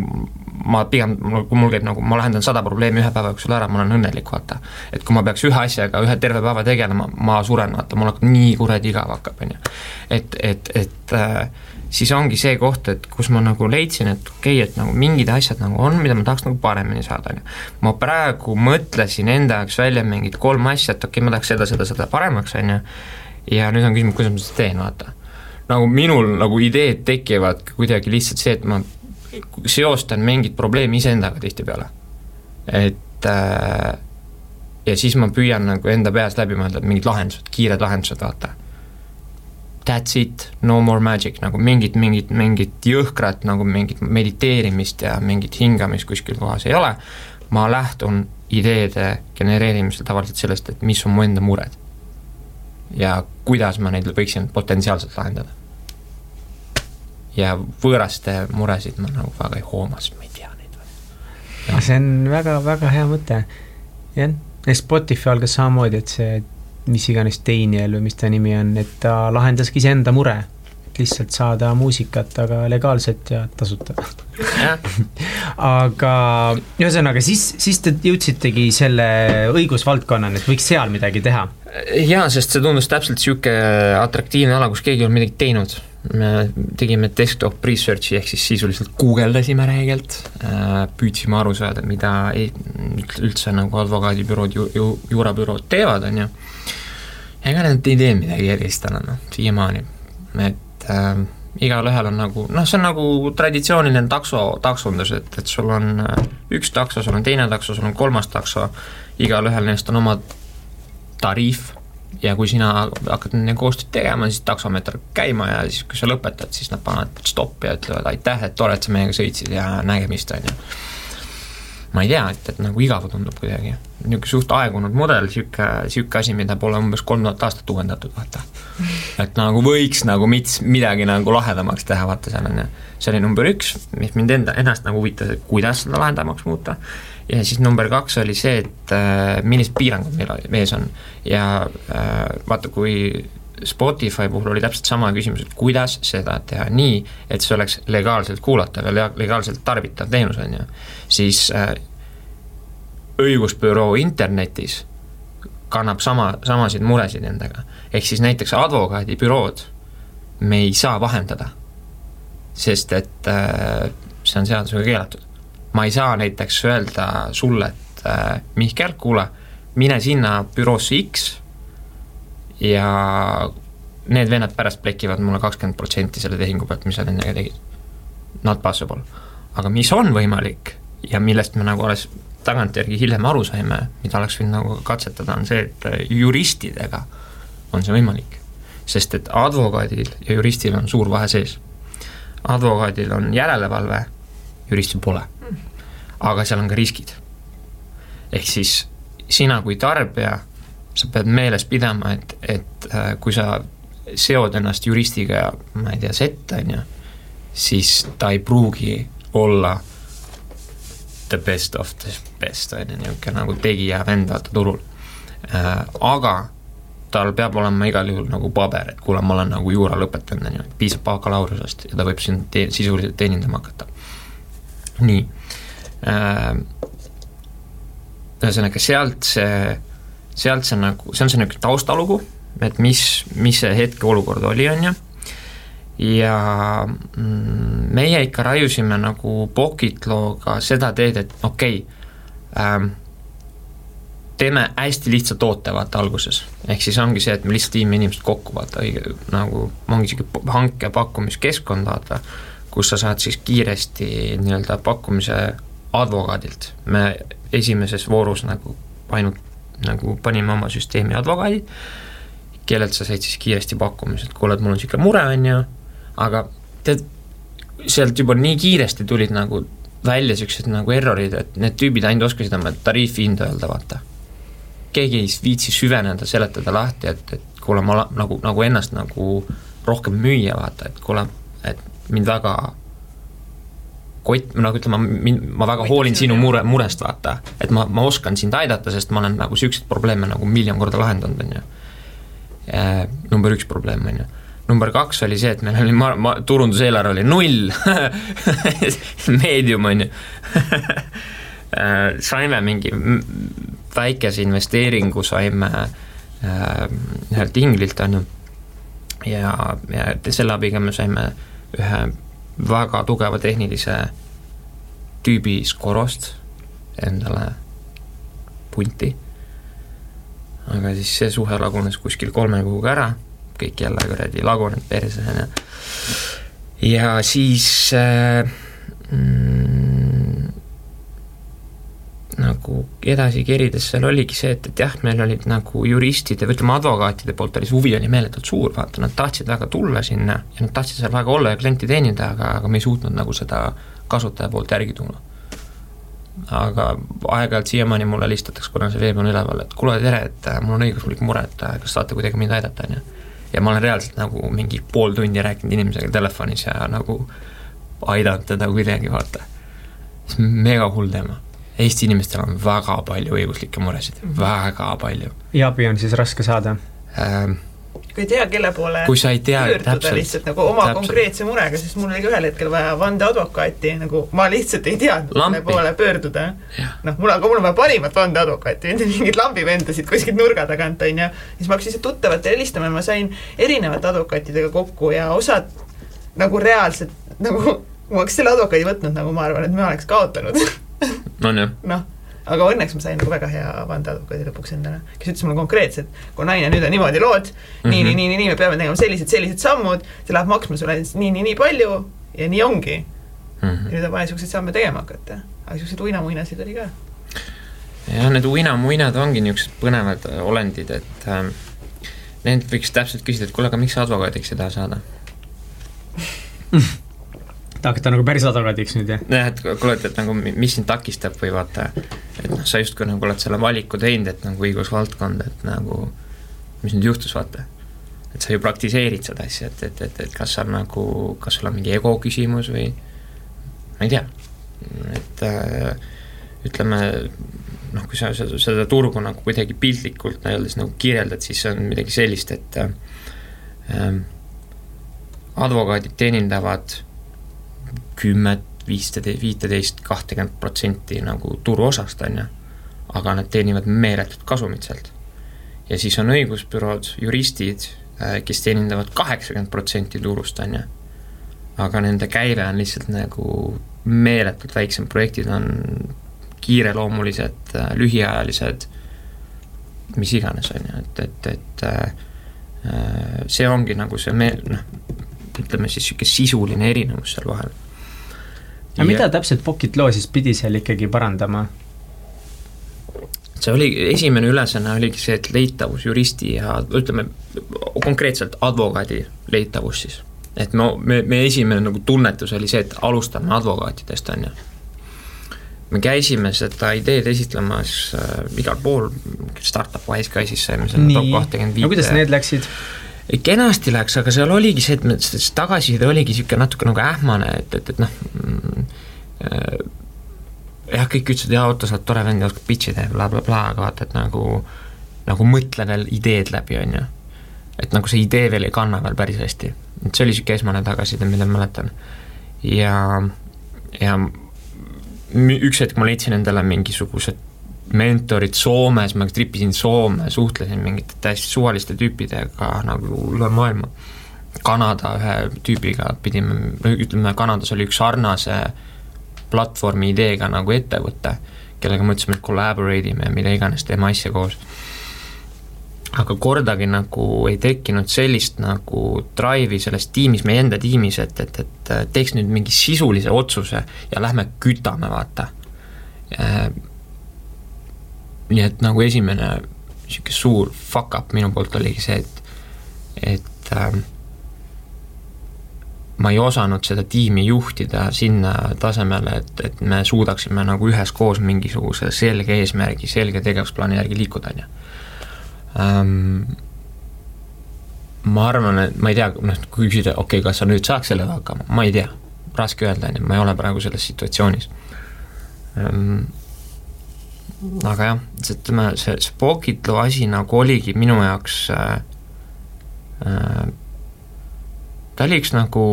ma pigem, mul, kui mul käib nagu, ma lahendan sada probleemi ühe päeva jooksul ära, ma olen õnnelik, vaata. et kui ma peaks ühe asjaga ühe terve päeva tegelema, ma suren, vaata, mul hakkab nii kuradi igav hakkab, on ju. et, et, et äh, siis ongi see koht, et kus ma nagu leidsin, et okei okay,, et nagu mingid asjad nagu on, mida ma tahaks nagu paremini saada, on ju. ma praegu mõtlesin enda jaoks välja mingid kolm asja, et okei okay,, ma tahaks seda, seda, seda paremaks, on ju ja nüüd on küsimus, kuidas ma seda teen, vaata. nagu minul nagu ideed tekivad kuidagi lihtsalt see, et ma seostan mingit probleemi iseendaga tihtipeale. et äh, ja siis ma püüan nagu enda peas läbi mõelda mingid lahendused, kiired lahendused, vaata. That's it, no more magic, nagu mingit, mingit, mingit jõhkrat nagu mingit mediteerimist ja mingit hingamist kuskil kohas ei ole, ma lähtun ideede genereerimisel tavaliselt sellest, et mis on mu enda mured ja kuidas ma neid võiksin potentsiaalselt lahendada. ja võõraste muresid ma nagu väga ei hooma, sest ma ei tea neid veel. see on väga-väga hea mõte. jah, Spotify algas samamoodi, et see mis iganes Daniel või mis ta nimi on, et ta lahendaski iseenda mure lihtsalt saada muusikat, aga legaalselt ja tasuta aga ühesõnaga, siis, siis te jõudsitegi selle õigusvaldkonnani, et võiks seal midagi teha? jaa, sest see tundus täpselt niisugune atraktiivne ala, kus keegi ei olnud midagi teinud. Me tegime desktop research'i ehk siis sisuliselt guugeldasime räigelt, äh, püüdsime aru saada, mida üldse nagu advokaadibürood ju, ju, juurabürood teevad, on ju. ega nad ei tee midagi erilist täna, noh, siiamaani, et äh, igalühel on nagu noh, see on nagu traditsiooniline takso, taksondus, et, et sul on äh, üks takso, sul on teine takso, sul on kolmas takso, igalühel neist on oma tariif ja kui sina hakkad nendega koostööd tegema, siis taksomeeter käima ja siis, kui sa lõpetad, siis nad panevad stoppi ja ütlevad aitäh, et tore, et sa meiega sõitsid ja nägemist, on ju ma ei tea, et, et nagu igav tundub kuidagi. niisugune suht aegunud mudel, niisugune, niisugune asi, mida pole umbes kolm tuhat aastat uuendatud, vaata. et nagu võiks nagu mits, midagi nagu lahedamaks teha, vaata, seal on ju. see oli number üks, mis mind enda, ennast nagu huvitas, et kuidas seda lahedamaks muuta. Ja siis number kaks oli see, et äh, millised piirangud meil ees on ja äh, vaata, kui Spotify puhul oli täpselt sama küsimus, et kuidas seda teha nii, et see oleks legaalselt kuulatav ja legaalselt tarbitav teenus, on ju. siis äh, õigusbüroo internetis kannab sama, samasid muresid endaga. ehk siis näiteks advokaadibürood me ei saa vahendada, sest et äh, see on seadusega keelatud. Ma ei saa näiteks öelda sulle, et äh, Mihkel, kuule, mine sinna büroosse X ja need vennad pärast plekivad mulle kakskümmend protsenti selle tehingu pealt, mis sa nendega tegid. Not possible. aga mis on võimalik ja millest me nagu alles tagantjärgi hiljem aru saime, mida oleks võinud nagu katsetada, on see, et juristidega on see võimalik. sest et advokaadil ja juristil on suur vahe sees. advokaadil on järelevalve, juristil pole. aga seal on ka riskid. ehk siis sina kui tarbija sa pead meeles pidama, et, et äh, kui sa seod ennast juristiga, ma ei tea, sette, on ju, siis ta ei pruugi olla the best of the best, on ju, niisugune nagu tegija vend vaata turul. Äh, aga tal peab olema igal juhul nagu paber, et kuule, ma olen nagu juura lõpetanud, on ju, piisab bakalaureusest ja ta võib sind te sisuliselt teenindama hakata. Nii äh,. ühesõnaga, sealt see, sealt see nagu, see on see niisugune taustalugu, et mis, mis see hetkeolukord oli, on ju ja mm, meie ikka raiusime nagu Pocket looga seda teed, et okei okay, ähm,, teeme hästi lihtsa toote, vaata, alguses. ehk siis ongi see, et me lihtsalt viime inimesed kokku, vaata, õige, nagu ongi niisugune hanke pakkumiskeskkond, vaata, kus sa saad siis kiiresti nii-öelda pakkumise advokaadilt. me esimeses voorus nagu ainult nagu panime oma süsteemi advokaadid, kellelt sa said siis kiiresti pakkumise, et kuule, et mul on niisugune mure, on ju, aga tead, sealt juba nii kiiresti tulid nagu välja niisugused nagu errorid, et need tüübid ainult oskasid oma tariifihinda öelda, vaata. keegi ei viitsi süveneda, seletada lahti, et, et kuule, ma nagu, nagu ennast nagu rohkem müüa, vaata, et kuule, et mind väga kott, nagu ütleme, mind, ma väga hoolin sinu mure, murest, vaata. et ma, ma oskan sind aidata, sest ma olen nagu niisuguseid probleeme nagu miljon korda lahendanud, on ju. number üks probleem, on ju number kaks oli see, et meil oli ma-, ma-, turunduseelarve oli null. Meedium on ju saime mingi väikese investeeringu, saime äh, ühelt inglilt, on ju, ja, ja selle abiga me saime ühe väga tugeva tehnilise tüübi Skorost endale punti. aga siis see suhe lagunes kuskil kolme kuuga ära kõik jälle kuradi lagunenud perse, on ju. ja siis äh, mm, nagu edasi kerides seal oligi see, et, et jah, meil olid nagu juristide või ütleme, advokaatide poolt oli see huvi oli meeletult suur, vaata, nad tahtsid väga tulla sinna ja nad tahtsid seal väga olla ja klienti teenida, aga, aga me ei suutnud nagu seda kasutaja poolt järgi tuua. aga aeg-ajalt siiamaani mulle helistatakse, kuna see veeb on üleval, et kuule, tere, et äh, mul on õiguslik mure, et äh, kas saate kuidagi mind aidata, on ju ja ma olen reaalselt nagu mingi pool tundi rääkinud inimesega telefonis ja nagu aidanud teda kuidagi, vaata. see on mega hull teema. Eesti inimestel on väga palju õiguslikke muresid, väga palju. ja abi on siis raske saada ähm,? kui ei tea, kelle poole kui sa ei tea, täpselt, lihtsalt nagu oma täpselt. konkreetse murega, sest mul oli ka ühel hetkel vaja vandeadvokaati, nagu ma lihtsalt ei teadnud, kelle poole pöörduda. noh, mul, aga mul on vaja parimat vandeadvokaati, mingeid lambivendasid kuskilt nurga tagant, on ju. siis ma hakkasin lihtsalt tuttavatele helistama ja ma sain erinevate advokaatidega kokku ja osad nagu reaalselt nagu, kui ma oleks selle advokaadi võtnud, nagu ma arvan, et ma oleks kaotanud. on ju? noh aga õnneks ma sain nagu väga hea vandeadvokaadi lõpuks endale, kes ütles mulle konkreetselt, kui naine, nüüd on niimoodi lood mm, -hmm. nii, nii, nii, nii, nii, me peame tegema sellised, sellised sammud, see läheb maksma sulle nii, nii, nii palju ja nii ongi mm. -hmm. ja nüüd on vaja niisuguseid samme tegema hakata, aga niisuguseid uinamuinasid oli ka. jah, need uinamuinad ongi niisugused põnevad äh, olendid, et ähm, neilt võiks täpselt küsida, et kuule, aga miks sa advokaadiks ei taha saada Te hakkate nagu päris advokaadiks nüüd, jah? jah, et kuule, et, et nagu mis sind takistab või vaata, et noh, sa justkui nagu oled selle valiku teinud, et nagu õigusvaldkond, et nagu mis nüüd juhtus, vaata. et sa ju praktiseerid seda asja, et, et, et, et kas sa nagu, kas sul on mingi ego küsimus või ma ei tea, et äh, ütleme, noh, kui sa seda, seda turgu nagu kuidagi piltlikult öeldes nagu kirjeldad, siis see on midagi sellist, et äh, advokaadid teenindavad kümmet, viisteist, viiteist, kahtekümmet protsenti nagu turuosast, on ju. aga nad teenivad meeletut kasumit sealt. ja siis on õigusbürood, juristid, äh, kes teenindavad kaheksakümmend protsenti turust, on ju. aga nende käive on lihtsalt nagu meeletult väiksem, projektid on kiireloomulised, äh, lühiajalised, mis iganes, on ju, et, et, et äh, see ongi nagu see meel-, noh, ütleme siis niisugune sisuline erinevus seal vahel aga mida täpselt Pocket Law siis pidi seal ikkagi parandama? see oli, esimene ülesanne oligi see, et leitavus juristi ja ütleme konkreetselt advokaadi leitavus siis. et no me, meie esimene nagu tunnetus oli see, et alustame advokaatidest, on ju. me käisime seda ideed esitlemas äh, igal pool, Startup Wise ka siis saime selle top kahtekümmend viite. no kuidas need läksid? Kenasti läks, aga seal oligi see, et me, tagasiside oligi niisugune natuke nagu ähmane, et, et, et noh mm, äh, jah, kõik ütlesid, jaa, Otto, sa oled tore vend ja oskad pitch ida ja blablabla bla, bla, aga vaata, et nagu nagu mõtle veel ideed läbi, on ju. et nagu see idee veel ei kanna veel päris hästi. et see oli niisugune esmane tagasiside, mida ma mäletan. ja, ja üks hetk ma leidsin endale mingisugused mentorid Soomes, ma tripisin Soome, suhtlesin mingite täiesti suvaliste tüüpidega nagu üle maailma. Kanada ühe tüübiga pidime, ütleme Kanadas oli üks sarnase platvormi ideega nagu ettevõte, kellega mõtlesime, et collaborate ime mida iganes, teeme asja koos. aga kordagi nagu ei tekkinud sellist nagu drive'i selles tiimis, meie enda tiimis, et, et, et teeks nüüd mingi sisulise otsuse ja lähme kütame, vaata äh, nii et nagu esimene niisugune suur fuck up minu poolt oligi see, et, et äh, ma ei osanud seda tiimi juhtida sinna tasemele, et, et me suudaksime nagu üheskoos mingisuguse selge eesmärgi, selge tegevusplaani järgi liikuda, on ju. Ähm, ma arvan, et ma ei tea, noh, kui küsida, okei okay,, kas sa nüüd saaks sellega hakkama, ma ei tea, raske öelda, on ju, ma ei ole praegu selles situatsioonis ähm, aga jah, ütleme, see, see Pokitlo asi nagu oligi minu jaoks äh, äh, ta oli üks nagu,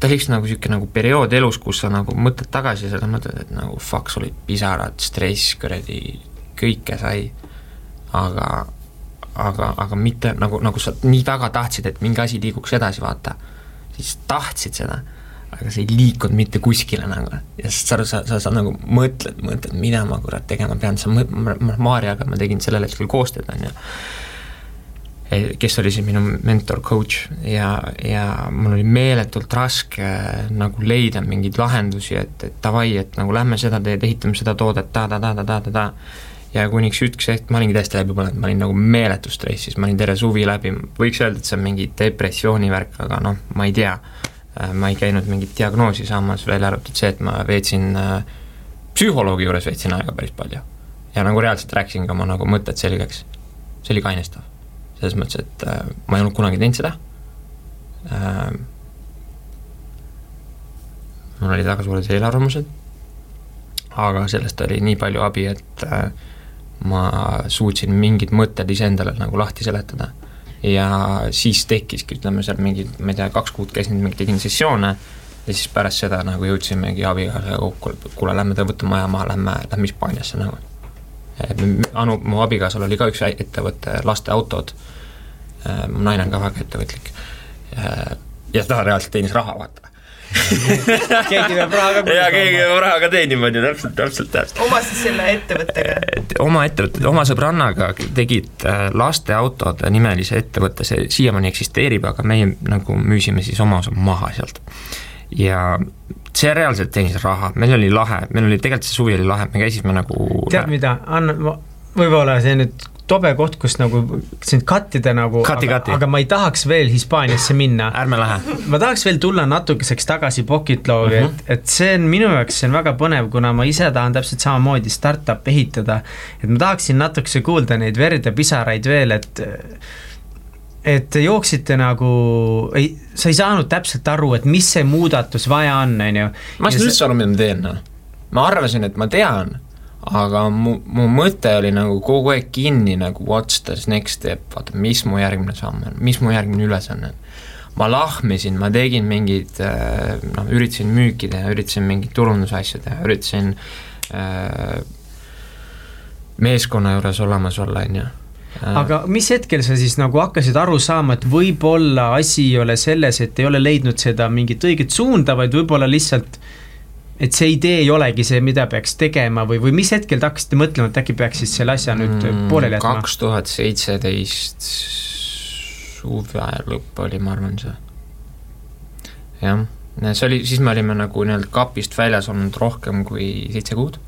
ta oli üks nagu niisugune nagu periood elus, kus sa nagu mõtled tagasi ja sa mõtled, et nagu fuck, sul olid pisarad, stress, kuradi, kõike sai, aga aga, aga mitte nagu, nagu sa nii väga tahtsid, et mingi asi liiguks edasi, vaata, siis tahtsid seda aga see ei liikunud mitte kuskile nagu. ja sa, sa, sa, sa nagu mõtled, mõtled, mida ma kurat tegema pean, sa mõt-, ma, ma Maarjaga ma tegin sellel hetkel koostööd, on ju, e, kes oli siis minu mentor, coach. Ja, ja mul oli meeletult raske nagu leida mingeid lahendusi, et, et davai, et nagu lähme seda teed, ehitame seda toodet ta-ta-ta-ta-ta-ta ja kuniks üks hetk ma olingi täiesti läbi põlenud, ma olin nagu meeletus stressis, ma olin terve suvi läbi, võiks öelda, et see on mingi depressiooni värk, aga noh, ma ei tea. Äh, ma ei käinud mingit diagnoosi saamas, välja arvatud see, et ma veetsin äh, psühholoogi juures veetsin aega päris palju. ja nagu reaalselt rääkisin ka oma nagu mõtted selgeks. see oli kainestav. selles mõttes, et äh, ma ei olnud kunagi teinud seda äh,, mul olid väga suured eelarvamused, aga sellest oli nii palju abi, et äh, ma suutsin mingid mõtted iseendale nagu lahti seletada ja siis tekkiski, ütleme seal mingi, ma ei tea, kaks kuud käisin tegin sessioone ja siis pärast seda nagu jõudsimegi abikaasaga kokku, et kuule, lähme võtame maja maha, lähme, lähme Hispaaniasse nagu. Anu, mu abikaasal oli ka üks ettevõte, lasteautod, äh, mu naine on ka väga ettevõtlik. Äh, ja ta reaalselt teenis raha, vaata keegi peab raha ka jaa, keegi peab raha ka teenima, on ju, täpselt, täpselt, täpselt. oma siis selle ettevõttega? oma ettevõtte, oma sõbrannaga tegid äh, lasteautod nimelise ettevõtte, see siiamaani eksisteerib, aga meie nagu müüsime siis oma osa maha sealt. ja see reaalselt teenis raha, meil oli lahe, meil oli tegelikult see suvi oli lahe, me käisime nagu tead mida, anna, võib-olla see nüüd tobe koht, kus nagu sind kattida nagu, aga, aga ma ei tahaks veel Hispaaniasse minna. ärme lähe. ma tahaks veel tulla natukeseks tagasi Pocket Logi uh, -huh. et, et see on minu jaoks, see on väga põnev, kuna ma ise tahan täpselt samamoodi startup'i ehitada. et ma tahaksin natukese kuulda neid verd ja pisaraid veel, et et te jooksite nagu, ei, sa ei saanud täpselt aru, et mis see muudatus vaja on, on ju. ma ei saanud üldse aru, mida ma teen, noh. ma arvasin, et ma tean aga mu, mu mõte oli nagu kogu aeg kinni nagu what's the next step, vaata, mis mu järgmine samm on, mis mu järgmine ülesanne on. ma lahmisin, ma tegin mingeid äh, noh, üritasin müüki teha, üritasin mingeid turundusasju teha, üritasin äh, meeskonna juures olemas olla, on ju äh. aga mis hetkel sa siis nagu hakkasid aru saama, et võib-olla asi ei ole selles, et ei ole leidnud seda mingit õiget suunda, vaid võib-olla lihtsalt äh, et see idee ei olegi see, mida peaks tegema või, või mis hetkel te hakkasite mõtlema, et äkki peaks siis selle asja nüüd mm, pooleli jätma? kaks tuhat seitseteist suve lõpp oli, ma arvan, see. jah, see oli, siis me olime nagu nii-öelda kapist väljas olnud rohkem kui seitse kuud.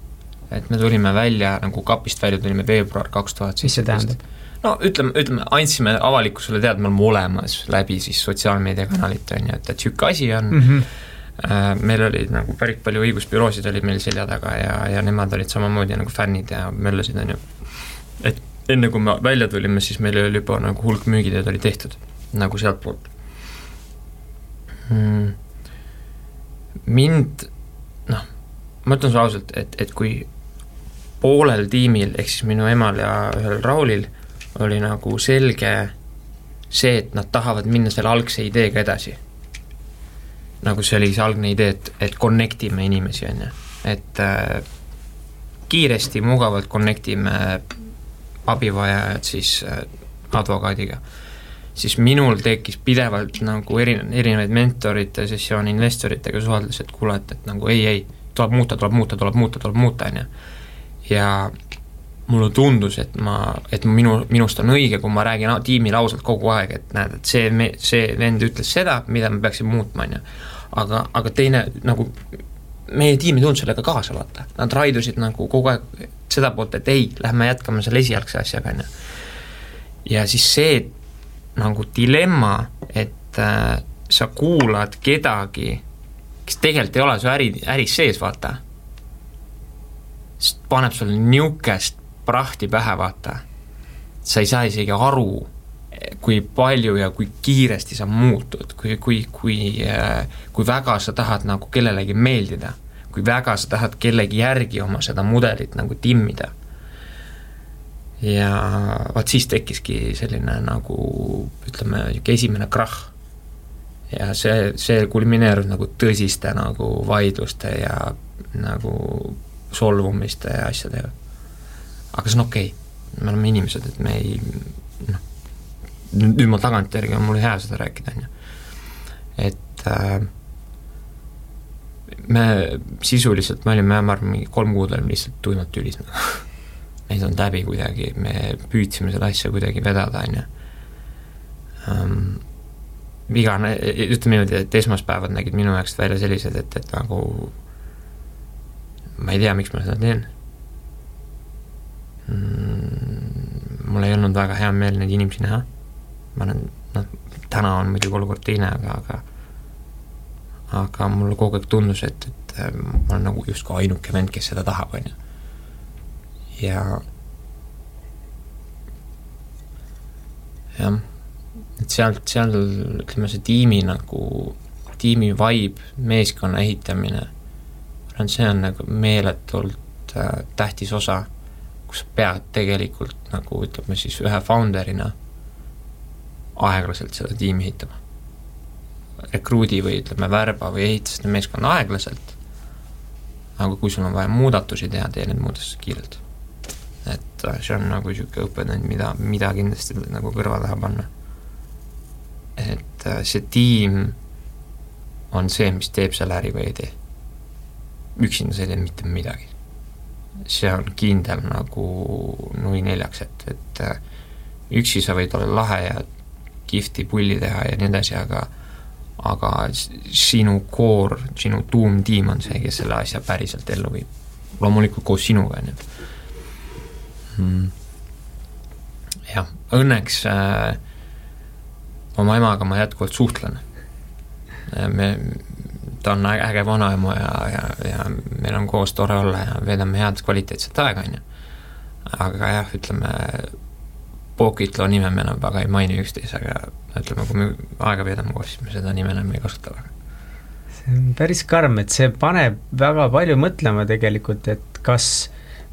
et me tulime välja, nagu kapist välja tulime veebruar kaks tuhat seitseteist no ütleme, ütleme, andsime avalikkusele teada, me oleme olemas läbi siis sotsiaalmeediakanalite, on ju, et, et niisugune asi on mm, -hmm meil oli nagu päris palju õigusbüroosid oli meil selja taga ja, ja nemad olid samamoodi nagu fännid ja möllasid, on ju. et enne, kui me välja tulime, siis meil oli juba nagu hulk müügitööd oli tehtud, nagu sealtpoolt hmm.. mind, noh, ma ütlen sulle ausalt, et, et kui poolel tiimil, ehk siis minu emal ja ühel Raulil, oli nagu selge see, et nad tahavad minna selle algse ideega edasi. Nagu see oli see algne idee, et, et connect ime inimesi, on ju, et äh, kiiresti, mugavalt connect ime abivajajad siis äh, advokaadiga siis minul tekkis pidevalt nagu eri, erinevaid mentorite sessioone investoritega suheldes, et kuule, et, et nagu ei, ei, tuleb muuta, tuleb muuta, tuleb muuta, tuleb muuta, on ju. ja mulle tundus, et ma, et minu, minust on õige, kui ma räägin tiimile ausalt kogu aeg, et näed, et see see vend ütles seda, mida me peaksime muutma, on ju. Aga, aga teine nagu, meie tiim ei tulnud sellega kaasa, vaata, nad raidusid nagu kogu aeg seda poolt, et ei, lähme jätkame selle esialgse asjaga, on ju. ja siis see, nagu dilemma, et äh, sa kuulad kedagi, kes tegelikult ei ole su äri, äris sees, vaata. paneb sulle niisugust prahti pähe, vaata. sa ei saa isegi aru, kui palju ja kui kiiresti sa muutud, kui, kui, kui äh,, kui väga sa tahad nagu kellelegi meeldida, kui väga sa tahad kellegi järgi oma seda mudelit nagu timmida ja vot siis tekkiski selline nagu ütleme, niisugune esimene krahh. ja see, see kulmineerus nagu tõsiste nagu vaidluste ja nagu solvumiste ja asjadega. aga see on okei okay., me oleme inimesed, et me ei noh, nüüd ma tagantjärgi on mul hea seda rääkida, on ju. et äh, me sisuliselt, me olime, ma arvan, mingi kolm kuud olime lihtsalt tuimalt tülis ei saanud läbi kuidagi, me püüdsime seda asja kuidagi vedada, on ju. igane, ütleme niimoodi, et esmaspäevad nägid minu jaoks välja sellised, et, et nagu ma ei tea, miks ma seda teen mm,. mul ei olnud väga hea meel neid inimesi näha, ma olen, noh, täna on muidugi olukord teine, aga, aga aga mulle kogu aeg tundus, et, et ma olen nagu justkui ainuke vend, kes seda tahab, on ju ja jah, et sealt, seal ütleme, see tiimi nagu, tiimi vibe, meeskonna ehitamine, ma arvan, see on nagu meeletult äh, tähtis osa, kus sa pead tegelikult nagu ütleme siis ühe founder'ina aeglaselt seda tiimi ehitama. rekruudi või ütleme, värba või ehita seda meeskonda aeglaselt, aga kui sul on vaja muudatusi teha, tee need muudatused kiirelt et äh, see on nagu niisugune õppetund, mida, mida kindlasti nagu kõrva taha panna. et äh, see tiim on see, mis teeb selle äri või ei tee. üksinda sa ei tee mitte midagi. see on kindel nagu nui neljaks, et, et äh, üksi sa võid olla lahe ja kihvti pulli teha ja nii edasi, aga aga sinu core, sinu tuumtiim on see, kes selle asja päriselt ellu viib. loomulikult koos sinuga, on ju mm.. jah, õnneks äh, oma emaga ma jätkuvalt suhtlen. Äh, me, ta on äge vanaema ja, ja, ja meil on koos tore olla ja veedame head kvaliteetset aega, on ju. aga jah, ütleme, Pokitlo nime me enam väga ei maini üksteisega, ütleme, kui me aega veedame koos, siis me seda nime enam ei kasuta väga see on päris karm, et see paneb väga palju mõtlema tegelikult, et kas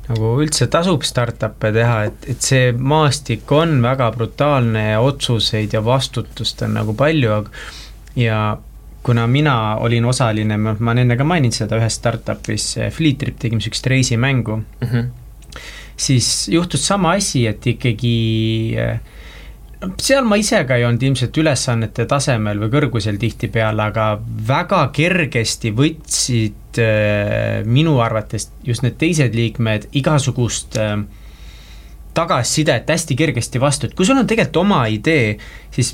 nagu üldse tasub startup'e teha, et, et see maastik on väga brutaalne ja otsuseid ja vastutust on nagu palju, aga ja kuna mina olin osaline, ma olen enne ka maininud seda ühes startup'is, Fleet Trip tegime niisugust reisimängu mm, -hmm. Siis juhtus sama asi, et ikkagi äh, seal ma ise ka ei olnud ilmselt ülesannete tasemel või kõrgusel tihtipeale, aga väga kergesti võtsid äh, minu arvates just need teised liikmed igasugust äh, tagasisidet hästi kergesti vastu, et kui sul on tegelikult oma idee, siis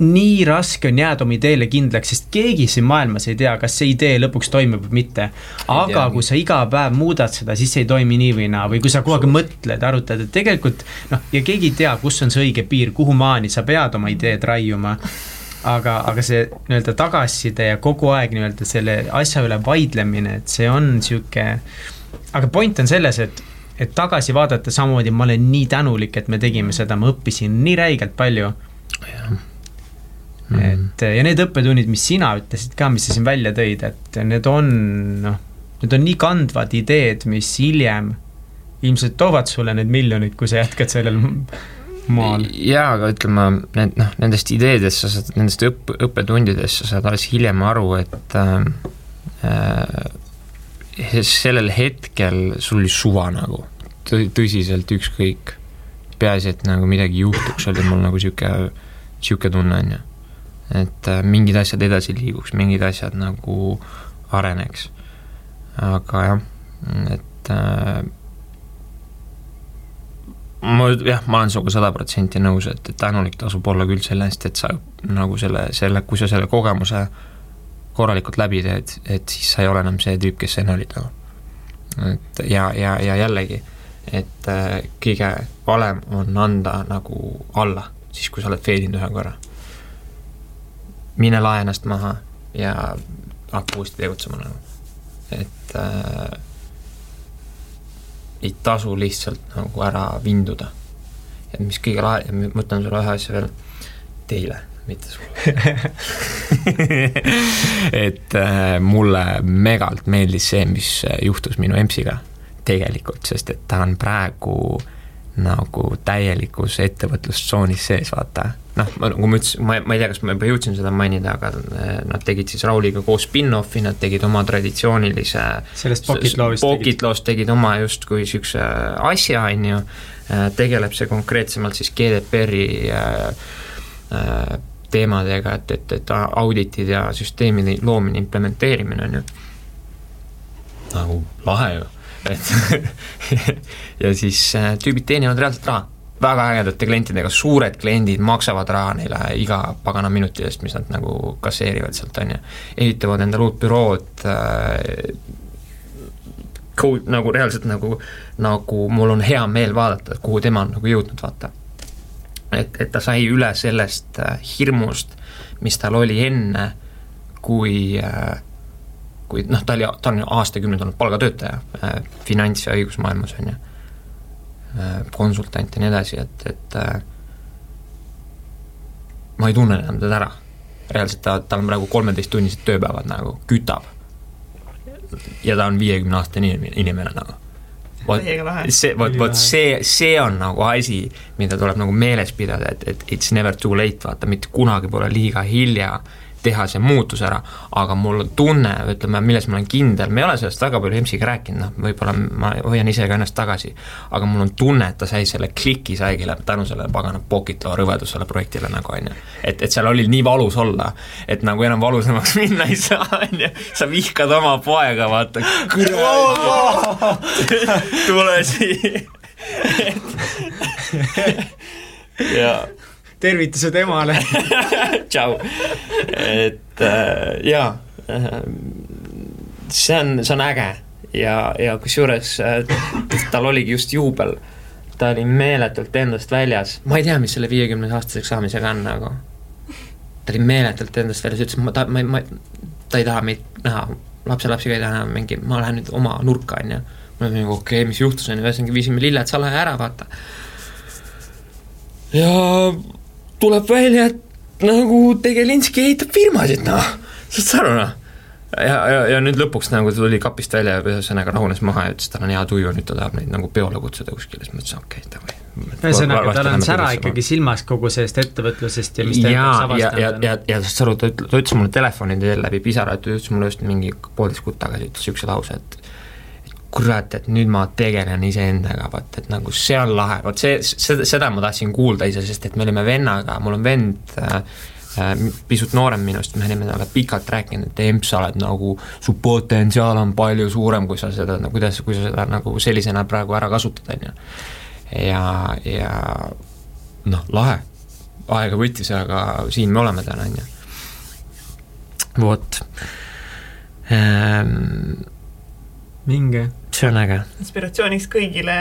nii raske on jääda oma ideele kindlaks, sest keegi siin maailmas ei tea, kas see idee lõpuks toimib või mitte. aga kui sa iga päev muudad seda, siis see ei toimi nii või naa või kui sa kogu aeg mõtled, arutad, et tegelikult noh, ja keegi ei tea, kus on see õige piir, kuhu maani sa pead oma ideed raiuma aga, aga see nii-öelda tagasiside ja kogu aeg nii-öelda selle asja üle vaidlemine, et see on niisugune, aga point on selles, et, et tagasi vaadata samamoodi ma olen nii tänulik, et me tegime seda, ma õppisin nii räigelt palju. Mm. et ja need õppetunnid, mis sina ütlesid ka, mis sa siin välja tõid, et need on noh, need on nii kandvad ideed, mis hiljem ilmselt toovad sulle need miljonid, kui sa jätkad sellel maal. jaa, aga ütleme, need noh, nendest ideedest sa saad, nendest õpp, õppetundidest sa saad alles hiljem aru, et äh, äh, sellel hetkel sul oli suva nagu, tõsiselt ükskõik. peaasi, et nagu midagi juhtuks, oli mul nagu niisugune, niisugune tunne, on ju. Et äh, mingid asjad edasi liiguks, mingid asjad nagu areneks. aga jah, et äh, ma jah, ma olen sinuga sada protsenti nõus, et, et tänulik tasub olla küll selle eest, et sa nagu selle, selle, kui sa selle kogemuse korralikult läbi teed, et siis sa ei ole enam see tüüp, kes sa enne olid nagu. et ja, ja, ja jällegi, et äh, kõige valem on anda nagu alla, siis kui sa oled fail inud ühe korra. Mine lae ennast maha ja hakka uuesti tegutsema nagu, et äh, ei tasu lihtsalt nagu ära vinduda. ja mis kõige lahe, ma ütlen sulle ühe asja veel, teile, mitte sulle. Et äh, mulle megalt meeldis see, mis juhtus minu EMS-iga tegelikult, sest et ta on praegu nagu täielikus ettevõtlustsoonis sees, vaata. Noh, ma, nagu ma ütlesin, ma, ma ei tea, kas ma juba jõudsin seda mainida, aga eh, nad tegid siis Rauliga koos spin-off'i, nad tegid oma traditsioonilise sellest Pocket Law'ist Pocket Law'st tegid oma justkui niisuguse asja, on ju, eh, tegeleb see konkreetsemalt siis GDPR-i äh, teemadega, et, et, et auditid ja süsteemide loomine, implementeerimine, on ju. nagu lahe ju, et ja siis tüübid teenivad reaalselt raha väga ägedate klientidega, suured kliendid maksavad raha neile iga pagana minuti eest, mis nad nagu kasseerivad sealt, on ju. ehitavad endale uut bürood äh,, nagu reaalselt nagu, nagu mul on hea meel vaadata, kuhu tema on nagu jõudnud, vaata. et, et ta sai üle sellest äh, hirmust, mis tal oli enne, kui äh, kui noh, ta oli, ta on aastakümneid olnud palgatöötaja äh, finants- ja õigusmaailmas, on ju Äh, konsultant ja nii edasi, et, et äh, ma ei tunne enam teda ära. reaalselt ta, tal on praegu kolmeteisttunnised tööpäevad nagu, kütab. ja ta on viiekümne aastane inimene, inimene nagu. vot see, vot, vot see, see on nagu asi, mida tuleb nagu meeles pidada, et, et it's never too late, vaata, mitte kunagi pole liiga hilja teha see muutus ära, aga mul on tunne, ütleme, milles ma olen kindel, me ei ole sellest väga palju EMS-iga rääkinud, noh, võib-olla ma hoian ise ka ennast tagasi, aga mul on tunne, et ta sai selle kliki saigi läbi tänu sellele pagana Pocket Law rõvedusele projektile nagu, on ju. et, et seal oli nii valus olla, et nagu enam valusamaks minna ei saa, on ju, sa vihkad oma poega, vaata, tule siia. Ja tervitused emale tšau, et äh, jaa äh,, see on, see on äge. Ja, ja kusjuures äh, tal oligi just juubel, ta oli meeletult endast väljas, ma ei tea, mis selle viiekümne aastaseks saamisega on nagu. ta oli meeletult endast väljas, ütles, ma ta-, ma, ma, ta ei taha meid näha, lapselapsi ka ei taha näha, mingi, ma lähen nüüd oma nurka, on ju. ma olin nagu okei okay,, mis juhtus, on ju, ühesõnaga viisime lilled salaja ära, vaata. ja tuleb välja, et nagu Tegelinski ehitab firmasid, noh, saad sa aru, noh? Ja, ja, ja nüüd lõpuks nagu tuli kapist välja ja ühesõnaga rahunes maha ja ütles, et tal on hea tuju, nüüd ta tahab neid nagu peole kutsuda kuskile, siis ma ütlesin, okei okay,, davai. ühesõnaga, tal on sära ikkagi silmas kogu sellest ettevõtlusest ja mis ta ja, ja, ja, ja, ja saad sa aru, ta ütles, ta ütles mulle telefoni teel läbi pisara, et ta ütles mulle just mingi poolteist kuud tagasi, ütles niisuguse lause, et kurat, et nüüd ma tegelen iseendaga, vot et nagu see on lahe, vot see, seda, seda ma tahtsin kuulda ise, sest et me olime vennaga, mul on vend äh, äh, pisut noorem minust, me olime talle pikalt rääkinud, et EMP, sa oled nagu, su potentsiaal on palju suurem, kui sa seda, no kuidas, kui sa seda nagu sellisena praegu ära kasutad, on ju. ja, ja noh, lahe, aega võttis, aga siin me oleme täna, on ju. vot ehm, minge. See on äge. inspiratsiooniks kõigile,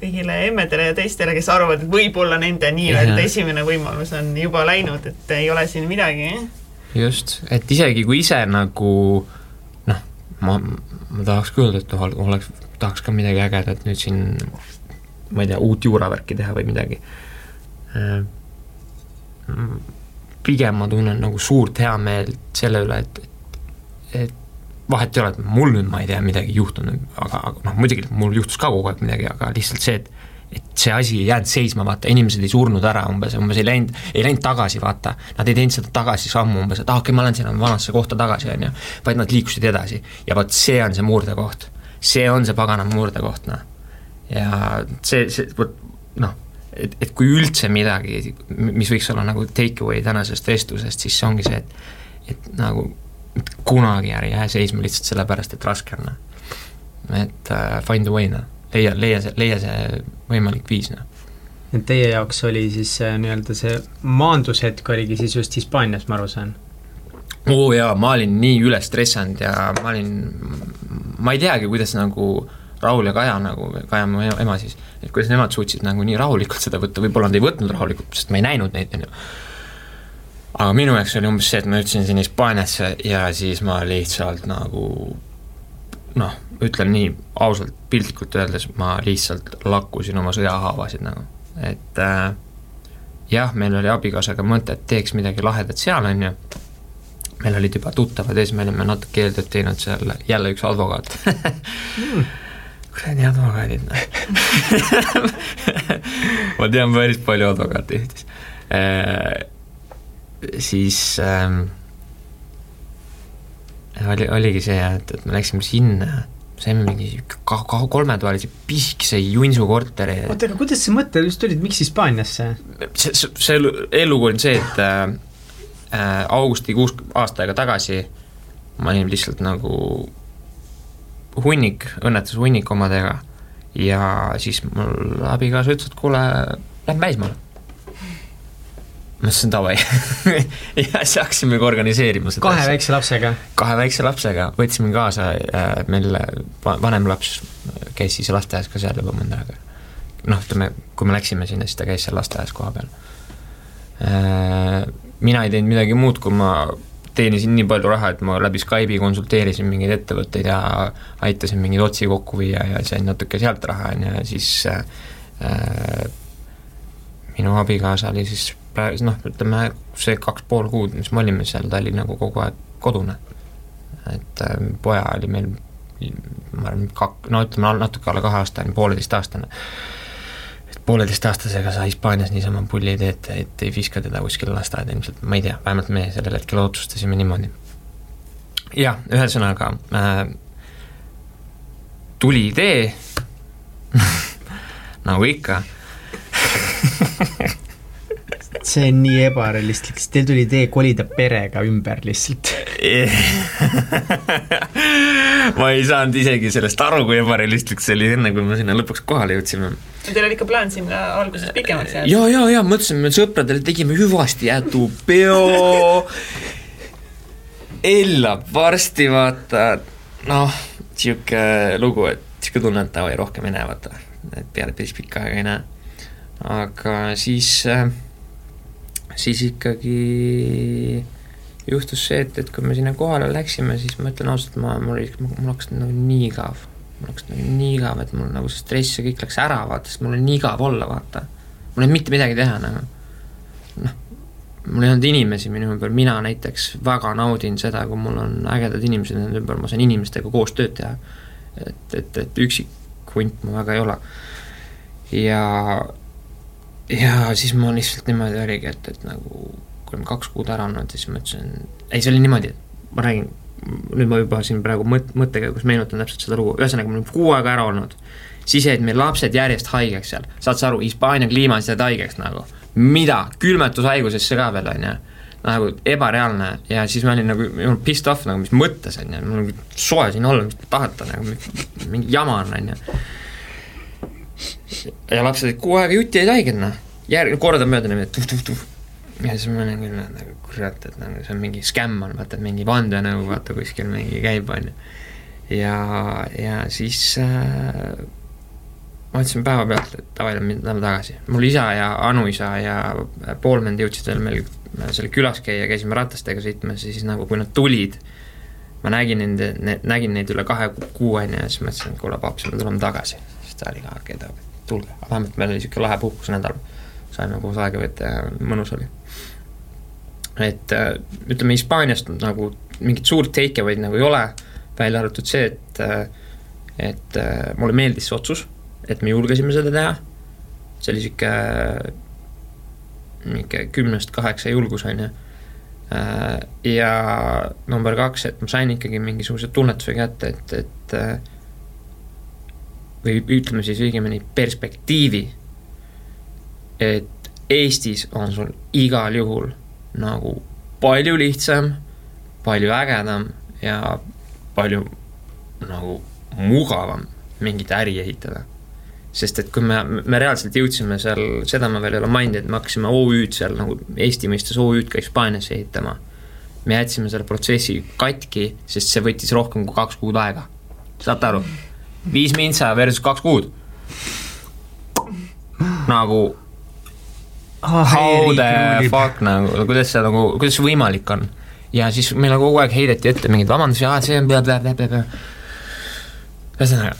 kõigile emmedele ja teistele, kes arvavad, et võib-olla nende nii-öelda esimene võimalus on juba läinud, et ei ole siin midagi. just, et isegi kui ise nagu noh, ma, ma tahaks ka öelda, et oleks, tahaks ka midagi ägedat nüüd siin ma ei tea, uut juuravärki teha või midagi. Äh, pigem ma tunnen nagu suurt heameelt selle üle, et, et, et vahet ei ole, et mul nüüd, ma ei tea, midagi juhtunud, aga, aga noh, muidugi mul juhtus ka kogu aeg midagi, aga lihtsalt see, et et see asi ei jäänud seisma, vaata, inimesed ei surnud ära umbes, umbes ei läinud, ei läinud tagasi, vaata. Nad ei teinud seda tagasi sammu umbes, et ah, okei okay,, ma lähen sinna vanasse kohta tagasi, on ju. vaid nad liikusid edasi ja vot see on see murdekoht. see on see pagana murdekoht, noh. ja see, see, vot noh, et, et kui üldse midagi, mis võiks olla nagu take away tänasest vestlusest, siis see ongi see, et et nagu kunagi ära jää seisma lihtsalt sellepärast, et raske on, noh. et uh, find a way, noh leia, leia see, leia see võimalik viis, noh. et teie jaoks oli siis nii-öelda see maandushetk oligi siis just Hispaanias, ma aru saan? oo oh jaa, ma olin nii üle stressanud ja ma olin, ma ei teagi, kuidas nagu Raul ja Kaja nagu, Kaja mu ema siis, et kuidas nemad suutsid nagu nii rahulikult seda võtta, võib-olla nad ei võtnud rahulikult, sest ma ei näinud neid, on ju. Aga minu jaoks oli umbes see, et ma jõudsin sinna Hispaaniasse ja siis ma lihtsalt nagu noh, ütlen nii ausalt, piltlikult öeldes, ma lihtsalt lakkusin oma sõjahaavasid nagu, et äh, jah, meil oli abikaasaga mõte, et teeks midagi lahedat seal, on ju, meil olid juba tuttavad ees, me olime natuke eeltööd teinud seal, jälle üks advokaat mm. kuradi advokaadid, noh ma tean päris palju advokaate Eestis äh,. Siis ähm, oli, oligi see jah, et, et me läksime sinna, saime mingi ka-, ka-, kolmetoalise pisikese junsu korteri. oota, aga kuidas see mõte üldse tuli, et miks Hispaaniasse? see, see, see eellugu on see, et äh, äh, augustikuus aasta aega tagasi ma olin lihtsalt nagu hunnik, õnnetus hunnik omadega ja siis mul abikaasa ütles, et kuule, lähme välismaale ma ütlesin davai ja siis hakkasimegi organiseerima seda. kahe väikse lapsega? kahe väikse lapsega, võtsime kaasa äh,, meil vanem laps käis siis lasteaias ka seal juba mõnda aega. noh, ütleme, kui me läksime sinna, siis ta käis seal lasteaias koha peal äh,. mina ei teinud midagi muud, kui ma teenisin nii palju raha, et ma läbi Skype'i konsulteerisin mingeid ettevõtteid ja aitasin mingeid otsi kokku viia ja sain natuke sealt raha, on ju, ja siis äh, minu abikaasa oli siis praegu noh, ütleme see kaks pool kuud, mis me olime seal, ta oli nagu kogu aeg kodune. et äh, poja oli meil, ma arvan, kak-, no ütleme natuke alla kaheaastane, pooleteistaastane. et pooleteistaastasega sa Hispaanias niisama pulli ei tee, et, et ei viska teda kuskile lasteaeda ilmselt, ma ei tea, vähemalt meie sellel hetkel otsustasime niimoodi. jah, ühesõnaga äh, tuli idee nagu ikka see on nii ebarealistlik, sest teil tuli idee kolida perega ümber lihtsalt ma ei saanud isegi sellest aru, kui ebarealistlik see oli, enne kui me sinna lõpuks kohale jõudsime. Teil oli ikka plaan sinna alguses pikemaks jääda? ja, ja, ja mõtlesime sõpradele, tegime hüvasti jätupeo ellab varsti, vaata, noh, sihuke lugu, et sihuke tunne, et davai, rohkem ei näe, vaata. et peale päris pikka aega ei näe. aga siis äh, siis ikkagi juhtus see, et, et kui me sinna kohale läksime, siis ma ütlen ausalt, ma, mul oli, mul hakkas nagu nii igav. mul hakkas nagu nii igav, et mul nagu see stress ja kõik läks ära, vaata, sest mul oli nii igav olla, vaata. mul ei olnud mitte midagi teha nagu. noh, mul ei olnud inimesi minu ümber, mina näiteks väga naudin seda, kui mul on ägedad inimesed enda ümber, ma saan inimestega koos tööd teha. et, et, et üksik hunt ma väga ei ole. ja ja siis ma lihtsalt niimoodi oligi, et, et nagu kui olime kaks kuud ära olnud, siis ma ütlesin, ei, see oli niimoodi, et ma räägin, nüüd ma juba siin praegu mõt-, mõttekäigus meenutan täpselt seda lugu, ühesõnaga me olime kuu aega ära olnud, siis jäid meil lapsed järjest haigeks seal, saad sa aru, Hispaania kliimas jääd haigeks nagu, mida, külmetushaigusesse ka veel, on ju nagu ebareaalne. Ja siis ma olin nagu, mul pissed off nagu, mis mõttes, on ju, mul on soe siin olla, mis te tahate nagu, mingi jama on, on ju ja lapsed olid kuu aega jutti jäid haiged, noh. järg-, kordamööda niimoodi tuh-tuh-tuh. ja siis ma olin küll nagu kurat, et nagu see on mingi skämm on, vaata, et mingi vandenõu, vaata, kuskil mingi käib, on ju. ja, ja siis äh, ma ütlesin päevapealt, et davai, lähme tagasi. mul isa ja Anuisa ja Poolmend jõudsid veel meil selle külas käia, käisime ratastega sõitmas ja siis nagu, kui nad tulid, ma nägin nende ne,, nägin neid üle kahe kuu, on ju, ja siis mõtlesin, et kuule, paps, me tuleme tagasi. Siis ta oli ka, okei okay,, tulge, vähemalt meil oli niisugune lahe puhkusnädal. saime koos aega veeta ja mõnus oli. et äh, ütleme, Hispaaniast nagu mingit suurt take away'd nagu ei ole, välja arvatud see, et, et mulle meeldis see otsus, et me julgesime seda teha, see oli sihuke, niisugune kümnest kaheksa julgus, on ju. ja number kaks, et ma sain ikkagi mingisuguse tunnetuse kätte, et, et või ütleme siis õigemini perspektiivi, et Eestis on sul igal juhul nagu palju lihtsam, palju ägedam ja palju nagu mugavam mingit äri ehitada. sest et kui me, me reaalselt jõudsime seal, seda ma veel ei ole maininud, et me hakkasime OÜ-d seal nagu Eesti mõistes OÜ-d ka Hispaaniasse ehitama. me jätsime selle protsessi katki, sest see võttis rohkem kui kaks kuud aega. saate aru? Viis mintsa versus kaks kuud. nagu Ah, how the fuck nagu, kuidas see nagu, kuidas see võimalik on? ja siis meile kogu aeg heideti ette mingeid vabandusi, aa see on blablabla. ühesõnaga,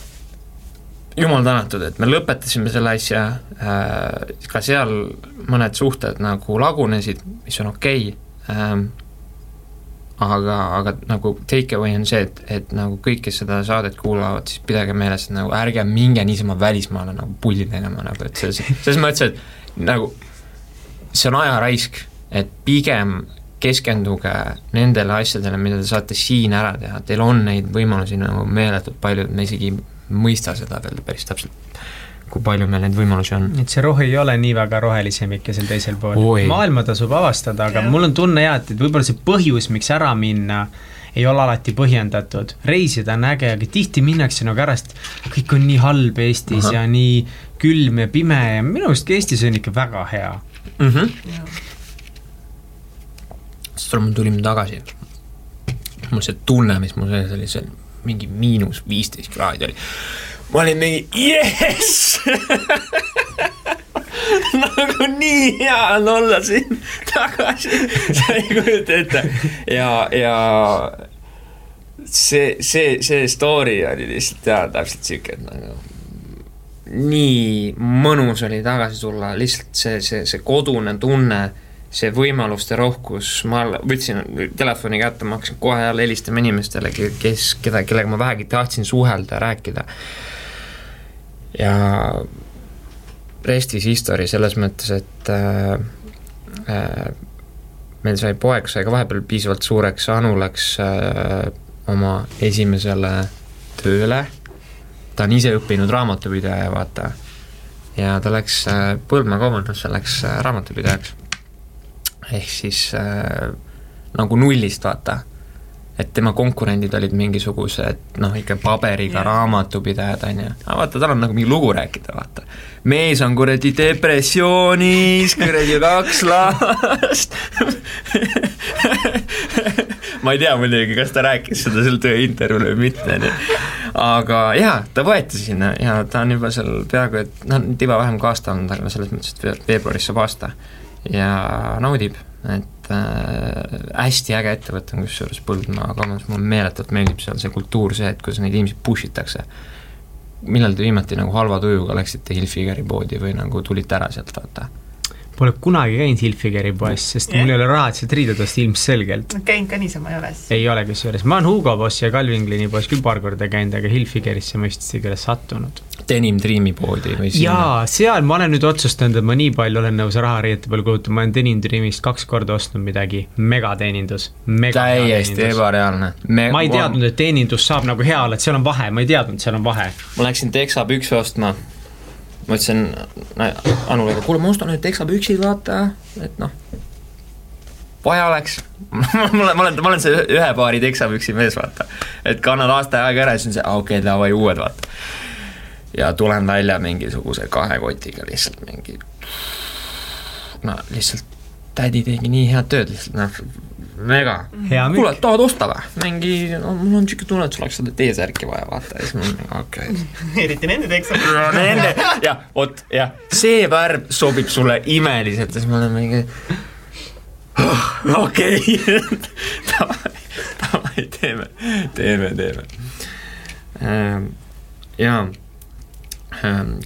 jumal tänatud, et me lõpetasime selle asja äh,, ka seal mõned suhted nagu lagunesid, mis on okei okay, ähm,, aga, aga nagu take away on see, et, et nagu kõik, kes seda saadet kuulavad, siis pidage meeles, et nagu ärge minge niisama välismaale nagu pulli tegema nagu, et selles, selles mõttes, et nagu see on ajaraisk, et pigem keskenduge nendele asjadele, mida te saate siin ära teha, teil on neid võimalusi nagu meeletult palju, et me isegi ei mõista seda veel päris täpselt, kui palju meil neid võimalusi on. et see rohi ei ole nii väga rohelisem ikka seal teisel pool. maailma tasub avastada, aga ja. mul on tunne jah, et, et võib-olla see põhjus, miks ära minna, ei ole alati põhjendatud. reisida on äge, aga tihti minnakse nagu ära, sest kõik on nii halb Eestis Aha. ja nii külm ja pime ja minu arust Eestis on ikka väga hea mm. -hmm. siis me tulime tagasi. mul see tunne, mis mul sees oli, see mingi miinus viisteist kraadi oli. Ma olin mingi jess nagu nii hea on olla siin tagasi, sa ei kujuta ette. ja, ja see, see, see story oli lihtsalt jaa, täpselt sihuke, et nagu nii mõnus oli tagasi tulla, lihtsalt see, see, see kodune tunne, see võimaluste rohkus, ma võtsin telefoni kätte, ma hakkasin kohe jälle helistama inimestele, kes, keda, kellega ma vähegi tahtsin suhelda rääkida. Ja rest is history selles mõttes, et äh, äh, meil sai poeg, sai ka vahepeal piisavalt suureks, Anu läks äh, oma esimesele tööle ta on ise õppinud raamatupidaja, vaata. ja ta läks äh, Põlva kaubandusse, läks äh, raamatupidajaks. ehk siis äh, nagu nullist, vaata. Et tema konkurendid olid mingisugused noh, ikka paberiga yeah. raamatupidajad, on ju. aga vaata, tal on nagu mingi lugu rääkida, vaata. mees on kuradi depressioonis, kuradi kaks last ma ei tea muidugi, kas ta rääkis seda seal tööintervjuul või mitte, on ju. aga jaa, ta võeti sinna ja ta on juba seal peaaegu et noh, tiba vähem kui aasta olnud, aga selles mõttes, et veebruaris saab aasta. ja naudib, et äh, hästi äge ettevõte on kusjuures Põldmaa kaubandus, mulle meeletult meeldib seal see kultuur, see, et kuidas neid inimesi push itakse millal te viimati nagu halva tujuga läksite Hilfigeri poodi või nagu tulite ära sealt, vaata? Pole kunagi käinud Hilfigeri poes, sest yeah. mul ei ole raha, et sealt riided osta ilmselgelt. käinud ka niisama ei ole siis? ei ole kusjuures, ma olen Hugo Boss ja Calvin poes küll paar korda käinud, aga Hilfigerisse ma vist isegi ei ole sattunud. Denim Dreami poodi või sinna? jaa, seal ma olen nüüd otsustanud, et ma nii palju olen nõus raha riiete peale kulutama, ma olen Denim Dreamist kaks korda ostnud midagi, megateenindus mega. täiesti ebareaalne Me.... ma ei teadnud, et teenindus saab nagu hea olla, et seal on vahe, ma ei teadnud, et seal on vahe. ma läksin Texa pükse ostma ma ütlesin Anule, kuule, ma ostan nüüd teksapüksid, vaata, et noh, vaja oleks ma olen, ma olen, ma olen see ühe paari teksapüksi mees, vaata. et kannan aasta aega ära siis on see, okei okay,, davai, uued, vaata. ja tulen välja mingisuguse kahe kotiga lihtsalt mingi, no lihtsalt tädi tegi nii head tööd, lihtsalt noh, mega. kuule, tahad osta või? mingi, no mul on siuke tunne, et sul oleks seda T-särki vaja, vaata, ja siis ma olen okei okay. eriti nende tekstid. Nende, jah, vot, jah, see värv sobib sulle imeliselt ja siis ma olen mingi oh, okei davai, davai, teeme, teeme, teeme. Ehm, jaa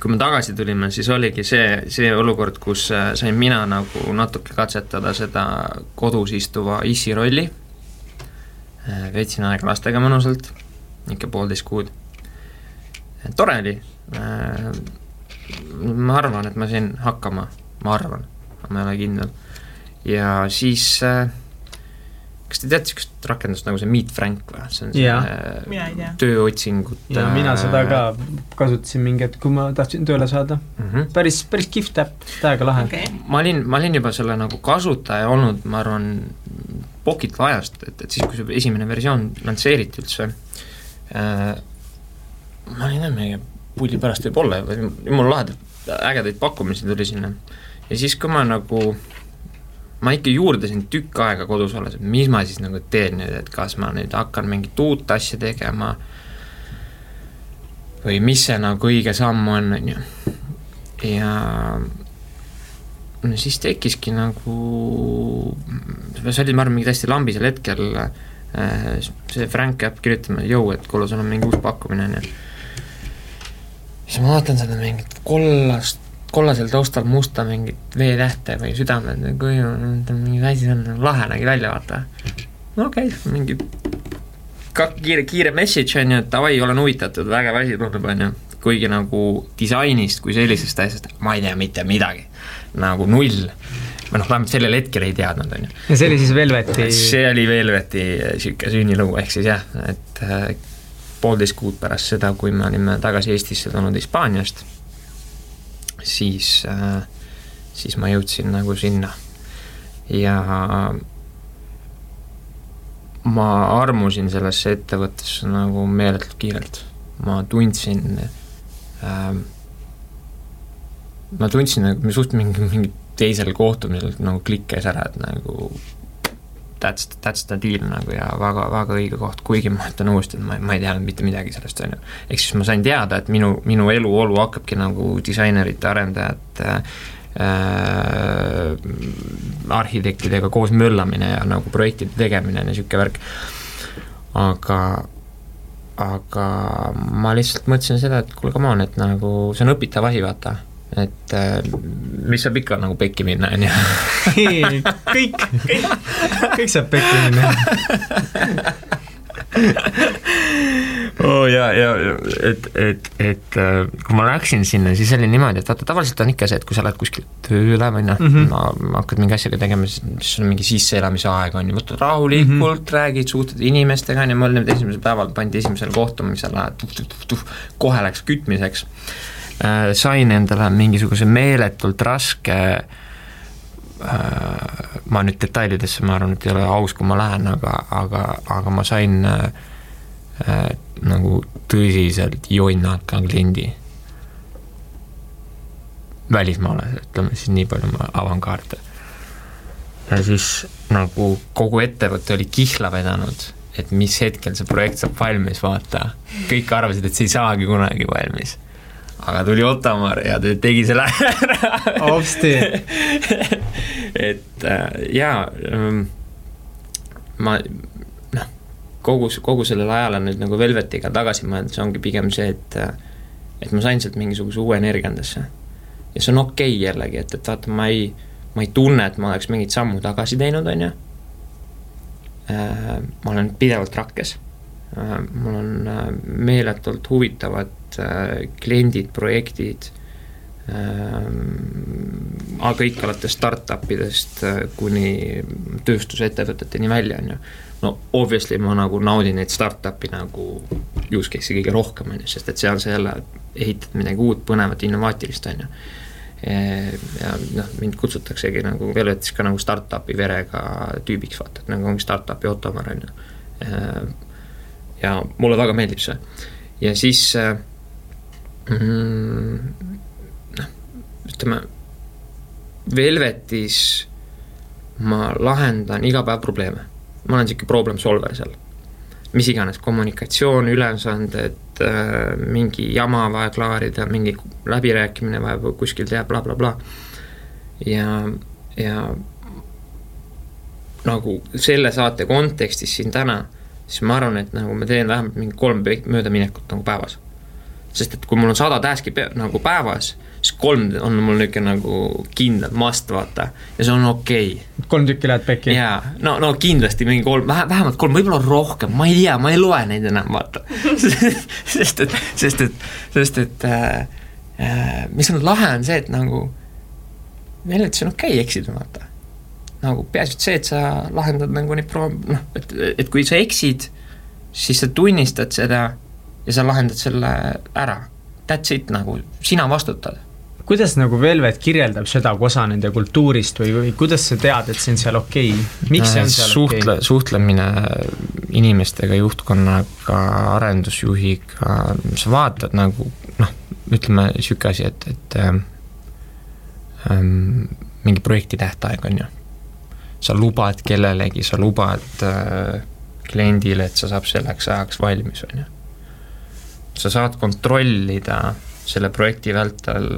kui me tagasi tulime, siis oligi see, see olukord, kus äh, sain mina nagu natuke katsetada seda kodus istuva issi rolli. Äh, veetsin aega lastega mõnusalt ikka poolteist kuud. tore oli, ma arvan, et ma sain hakkama, ma arvan, ma ei ole kindel. ja siis äh, kas te teate niisugust rakendust nagu see Meet Frank või? see on see tööotsingut. ja mina seda ka kasutasin mingi hetk, kui ma tahtsin tööle saada mm. -hmm. päris, päris kihvt äpp, täiega lahe okay.. ma olin, ma olin juba selle nagu kasutaja olnud, ma arvan, Pocket ajast, et, et siis, kui see esimene versioon lansseeriti üldse äh,, ma olin mingi pulli pärast võib-olla, jumala lahedaid, ägedaid pakkumisi tuli sinna. ja siis, kui ma nagu ma ikka juurdasin tükk aega kodus olles, et mis ma siis nagu teen nüüd, et kas ma nüüd hakkan mingit uut asja tegema või mis see nagu õige samm on, on ju. ja no siis tekkiski nagu, see oli, ma arvan, mingi täiesti lambisel hetkel äh, see Frank äpp kirjutama, jõu, et kuule, sul on mingi uus pakkumine, on ju. siis ma vaatan seda mingit kollast kollasel taustal musta mingit V-tähte või südamed nagu mingi asi on lahe nägi välja, vaata. no okei okay,, mingi kak-, kiire, kiire message on ju, et davai, olen huvitatud, vägev asi tundub, on ju. kuigi nagu disainist kui sellisest asjast ma ei tea mitte midagi, nagu null või noh, vähemalt sellel hetkel ei teadnud, on ju. ja see oli siis Velveti? see oli Velveti niisugune sünnilugu, ehk siis jah, et äh, poolteist kuud pärast seda, kui me olime tagasi Eestisse tulnud Hispaaniast siis, äh, siis ma jõudsin nagu sinna. ja ma armusin sellesse ettevõttesse nagu meeletult kiirelt. ma tundsin äh,, ma tundsin nagu suht mingi, mingi teisel kohtumisel nagu klikk käis ära, et nagu that's, that's the deal nagu ja väga, väga õige koht, kuigi ma ütlen uuesti, et ma, ma ei teadnud mitte midagi sellest, on ju. ehk siis ma sain teada, et minu, minu eluolu hakkabki nagu disainerite, arendajate äh, arhitektidega koos möllamine ja nagu projektide tegemine ja niisugune värk. aga, aga ma lihtsalt mõtlesin seda, et kuule, come on, et nagu see on õpitav asi, vaata et äh, mis saab ikka nagu pekki minna, on ju. kõik, kõik, kõik saab pekki minna oh ja, ja et, et, et äh, kui ma läksin sinna, siis oli niimoodi, et vaata, tavaliselt on ikka see, et kui sa lähed või noh mm -hmm., hakkad mingi asjaga tegema, siis sul on mingi sisseelamise aeg, on ju, võtad rahulikult mm, -hmm. räägid, suhtled inimestega, on ju, mul nüüd esimesel päeval pandi esimesel kohtumisel, lähed kohe läks kütmiseks äh, sain endale mingisuguse meeletult raske äh, ma nüüd detailidesse, ma arvan, et ei ole aus, kui ma lähen, aga, aga, aga ma sain äh, äh, nagu tõsiselt jonnaka kliendi. välismaalase, ütleme siis nii palju ma avan kaarte. ja siis nagu kogu ettevõte oli kihla vedanud, et mis hetkel see projekt saab valmis, vaata. kõik arvasid, et see ei saagi kunagi valmis aga tuli Ottamar ja tegi selle ära hopsti et äh, jaa ähm,, ma noh, kogu, kogu sellel ajal on nüüd nagu Velvetiga tagasi mõeldes ongi pigem see, et äh, et ma sain sealt mingisuguse uue energia endasse. ja see on okei okay jällegi, et, et vaata, ma ei, ma ei tunne, et ma oleks mingit sammu tagasi teinud, on ju. Äh, ma olen pidevalt rakkes mul on äh, meeletult huvitavad äh, kliendid, projektid, aga kõik alates startup idest kuni tööstusettevõteteni välja, on ju. no obviously ma nagu naudin neid startup'i nagu use case'i kõige rohkem, on ju, sest et seal sa jälle ehitad midagi uut, põnevat, innovaatilist, on ju ja noh, mind kutsutaksegi nagu Velvetis ka nagu startup'i verega tüübiks, vaata, et nagu ongi startup'i Ottomar, on ju ja mulle väga meeldib see. ja siis äh, mm, noh, ütleme, Velvetis ma lahendan iga päev probleeme. ma olen niisugune problem solver seal. mis iganes, kommunikatsioon, ülesanded, äh, mingi jama vaja klaarida, mingi läbirääkimine vaja kuskil teha bla, bla, blablabla. ja, ja nagu selle saate kontekstis siin täna siis ma arvan, et nagu ma teen vähemalt mingi kolm möödaminekut nagu päevas. sest et kui mul on sada task'i nagu päevas, siis kolm on mul niisugune nagu kindel must, vaata, ja see on okei okay.. kolm tükki lähed pekki? jaa, no, no kindlasti mingi kolm, vähe, vähemalt kolm, võib-olla rohkem, ma ei tea, ma ei loe neid enam, vaata. sest et, sest et, sest et äh, äh, mis on lahe, on see, et nagu meil, et see on okei okay eksida, vaata. Nagu peaasi, et see, et sa lahendad nagu neid pro-, noh, et, et kui sa eksid, siis sa tunnistad seda ja sa lahendad selle ära. That's it nagu, sina vastutad kuidas nagu Velvet kirjeldab seda kui osa nende kultuurist või, või kuidas sa tead, et see on seal okei okay?, miks see on seal Suhtle, okei okay?? suhtlemine inimestega, juhtkonnaga, arendusjuhiga, sa vaatad nagu noh, ütleme niisugune asi, et, et ähm, ähm, mingi projekti tähtaeg on ju, sa lubad kellelegi, sa lubad äh, kliendile, et sa saab selleks ajaks valmis, on ju. sa saad kontrollida selle projekti vältel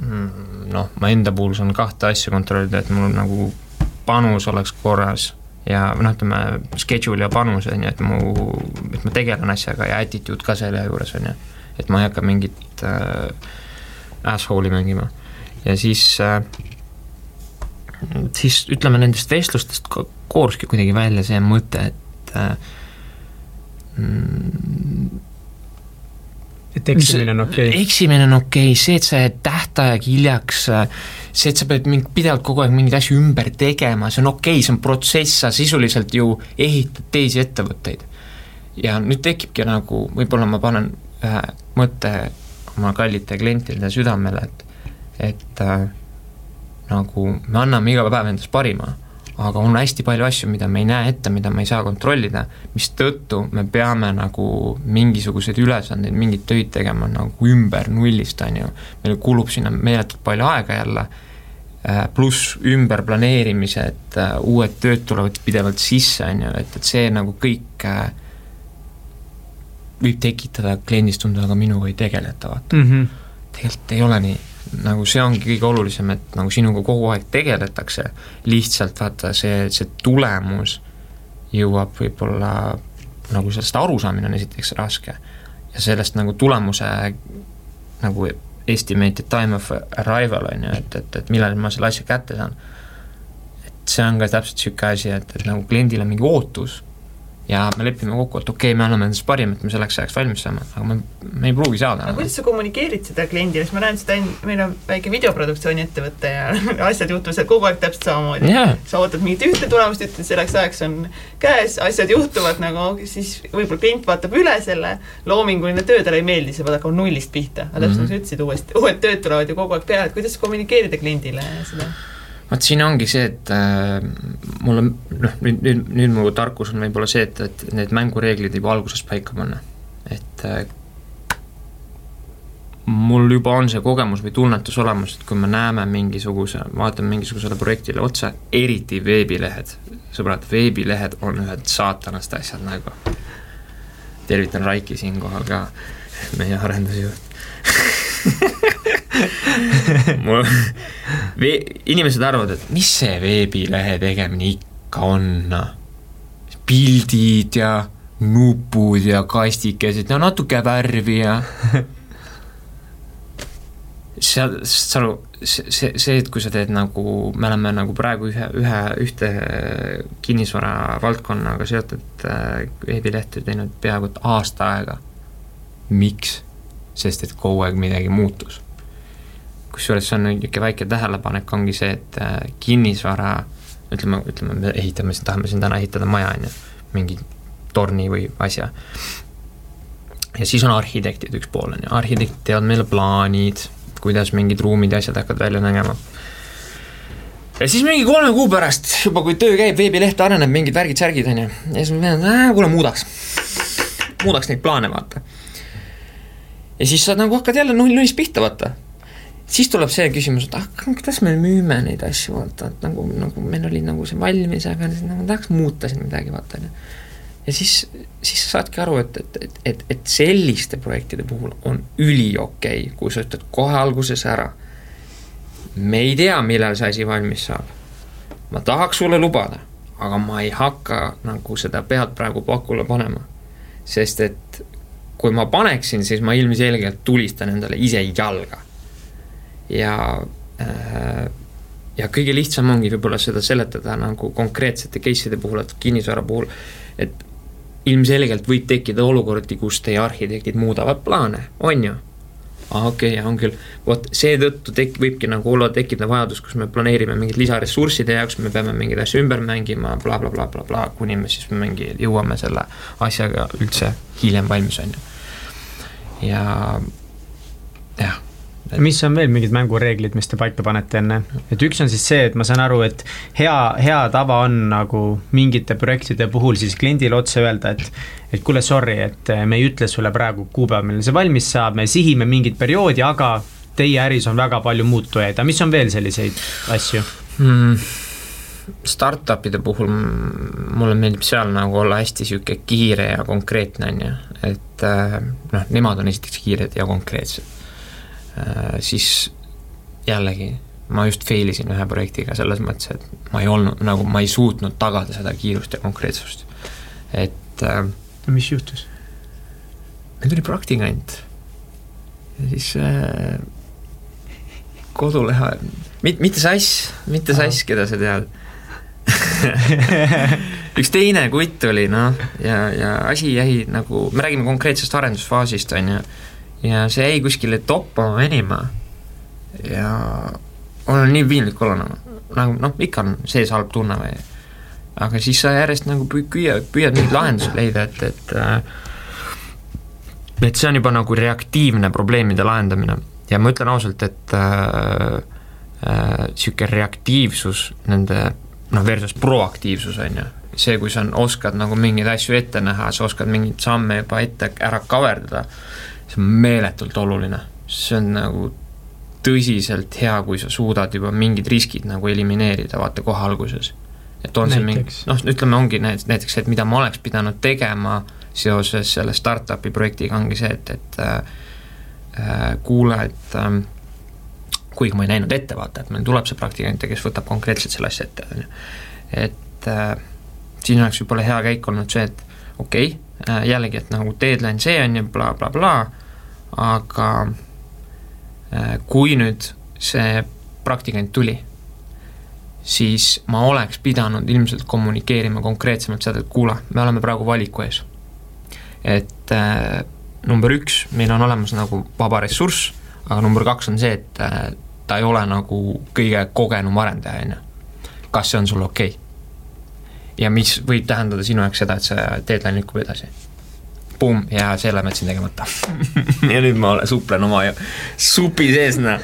Mm, noh, ma enda puhul saan kahte asja kontrollida, et mul nagu panus oleks korras ja noh, ütleme schedule ja panus on ju, et mu, et ma tegelen asjaga ja attitude ka selle juures on ju. et ma ei hakka mingit äh, asshole'i mängima ja siis äh, siis ütleme nendest vestlustest kooruski kuidagi välja see mõte, et mm, et eksimine on okei okay.? eksimine on okei okay., see, et sa jääd tähtaeg hiljaks, see, et sa pead mingi, pidevalt kogu aeg mingeid asju ümber tegema, see on okei okay,, see on protsess, sa sisuliselt ju ehitad teisi ettevõtteid. ja nüüd tekibki nagu, võib-olla ma panen ühe mõtte oma kallite klientide südamele, et et äh, nagu me anname iga päev endast parima aga on hästi palju asju, mida me ei näe ette, mida me ei saa kontrollida, mistõttu me peame nagu mingisuguseid ülesandeid, mingeid töid tegema nagu ümber nullist, on ju. meil kulub sinna meeletult palju aega jälle, äh, pluss ümberplaneerimised, äh, uued tööd tulevad pidevalt sisse, on ju, et, et see nagu kõik äh, võib tekitada kliendis tunde, aga minuga ei tegeleta, vaata mm. -hmm. tegelikult ei ole nii nagu see ongi kõige olulisem, et nagu sinuga kogu aeg tegeletakse, lihtsalt vaata, see, see tulemus jõuab võib-olla, nagu sellest arusaamine on esiteks raske ja sellest nagu tulemuse nagu estimated time of arrival on ju, et, et, et millal ma selle asja kätte saan. et see on ka täpselt niisugune asi, et, et nagu kliendil on mingi ootus ja me lepime kokku, et okei okay,, me anname endast parima, et me selleks ajaks valmis saame, aga me, me ei pruugi saada. aga kuidas sa kommunikeerid seda kliendile, sest ma näen seda, meil on väike videoproduktsiooni ettevõte ja asjad juhtuvad seal kogu aeg täpselt samamoodi yeah.. sa ootad mingit ühte tulemust, ütled selleks ajaks on käes, asjad juhtuvad nagu, siis võib-olla klient vaatab üle selle, loominguline töö talle ei meeldi, sa pead hakkama nullist pihta, aga täpselt mm -hmm. nagu sa ütlesid, uuesti, uued tööd tulevad ju kogu aeg peale, et kuidas kommunikeerida kliendile seda? Vot siin ongi see, et äh, mul on noh, nüüd, nüüd, nüüd mu tarkus on võib-olla see, et, et need mängureeglid juba alguses paika panna, et äh, mul juba on see kogemus või tunnetus olemas, et kui me näeme mingisuguse, vaatame mingisugusele projektile otsa, eriti veebilehed, sõbrad, veebilehed on ühed saatanast asjad nagu. tervitan Raiki siinkohal ka, meie arendusjuht mul, inimesed arvavad, et mis see veebilehe tegemine ikka on, noh. pildid ja nupud ja kastikesed ja natuke värvi ja seal, saad aru, see, see, see, et kui sa teed nagu, me oleme nagu praegu ühe, ühe, ühte kinnisvara valdkonnaga seotud äh, veebilehte teinud peaaegu et aasta aega. miks? sest et kogu aeg midagi muutus kusjuures see on niisugune väike tähelepanek, ongi see, et äh, kinnisvara, ütleme, ütleme, me ehitame, tahame siin täna ehitada maja, on ju, mingi torni või asja. ja siis on arhitektid üks pool, on ju, arhitektid teevad meile plaanid, kuidas mingid ruumid ja asjad hakkavad välja nägema. ja siis mingi kolme kuu pärast juba, kui töö käib, veebileht areneb, mingid värgid-särgid, on ju, ja siis ma pean, kuule muudaks, muudaks neid plaane, vaata. ja siis sa nagu hakkad jälle null nullist pihta, vaata siis tuleb see küsimus, et ah, kuidas me müüme neid asju, vaata, et nagu, nagu meil oli nagu see valmis, aga nagu tahaks muuta siin midagi, vaata, on ju. ja siis, siis sa saadki aru, et, et, et, et, et selliste projektide puhul on üliokei okay,, kui sa ütled kohe alguses ära. me ei tea, millal see asi valmis saab. ma tahaks sulle lubada, aga ma ei hakka nagu seda pead praegu pakule panema. sest et kui ma paneksin, siis ma ilmselgelt tulistan endale ise jalga ja äh, ja kõige lihtsam ongi võib-olla seda seletada nagu konkreetsete case'ide puhul, et kinnisvara puhul, et ilmselgelt võib tekkida olukordi, kus teie arhitektid muudavad plaane, on ju? Aa okei okay,, on küll, vot seetõttu tek-, võibki nagu olla, tekkida vajadus, kus me planeerime mingit lisaressursside jaoks, me peame mingeid asju ümber mängima bla, bla, blablabla, bla, kuni me siis mingi jõuame selle asjaga üldse hiljem valmis, on ju. ja jah mis on veel mingid mängureeglid, mis te paika panete enne? et üks on siis see, et ma saan aru, et hea, hea tava on nagu mingite projektide puhul siis kliendile otse öelda, et et kuule, sorry, et me ei ütle sulle praegu kuupäeva, millal see valmis saab, me sihime mingit perioodi, aga teie äris on väga palju muutujaid, aga mis on veel selliseid asju hmm.? Startupide puhul mulle meeldib seal nagu olla hästi niisugune kiire ja konkreetne, on ju, et äh, noh, nemad on esiteks kiired ja konkreetsed siis jällegi ma just fail isin ühe projektiga selles mõttes, et ma ei olnud, nagu ma ei suutnud tagada seda kiirust ja konkreetsust. et äh, mis juhtus? meil tuli praktikant ja siis äh, kodulehe, mit-, mitte sass, mitte sass, keda sa tead üks teine kutt oli noh, ja, ja asi jäi nagu, me räägime konkreetsest arendusfaasist, on ju ja see jäi kuskile toppama venima. Ja on nii piinlik olla nagu, nagu noh, ikka on sees halb tunne või. Aga siis sa järjest nagu püüad, püüad mingeid lahendusi leida, et, et äh, et see on juba nagu reaktiivne probleemide lahendamine. Ja ma ütlen ausalt, et niisugune äh, äh, reaktiivsus nende noh, versus proaktiivsus, on ju, see, kui sa oskad nagu mingeid asju ette näha, sa oskad mingeid samme juba ette ära kaverdada, see on meeletult oluline, see on nagu tõsiselt hea, kui sa suudad juba mingid riskid nagu elimineerida, vaata kohe alguses. et on see mingi, noh, ütleme, ongi näiteks, et mida ma oleks pidanud tegema seoses selle startup'i projektiga, ongi see, et, et äh, kuule, et äh, kuigi ma ei näinud ette, vaata, et meil tuleb see praktikant ja kes võtab konkreetselt selle asja ette, on ju. et äh, siin oleks võib-olla hea käik olnud see, et okei okay,, äh, jällegi, et nagu deadline see on ju bla, bla, blablabla, aga äh, kui nüüd see praktikant tuli, siis ma oleks pidanud ilmselt kommunikeerima konkreetsemalt seda, et kuule, me oleme praegu valiku ees. et äh, number üks, meil on olemas nagu vaba ressurss, aga number kaks on see, et äh, ta ei ole nagu kõige kogenum arendaja, on ju. kas see on sulle okei okay?? ja mis võib tähendada sinu jaoks seda, et see deadline lükkub edasi pumm, ja selle ma jätsin tegemata ja nüüd ma suplen oma supi sees, noh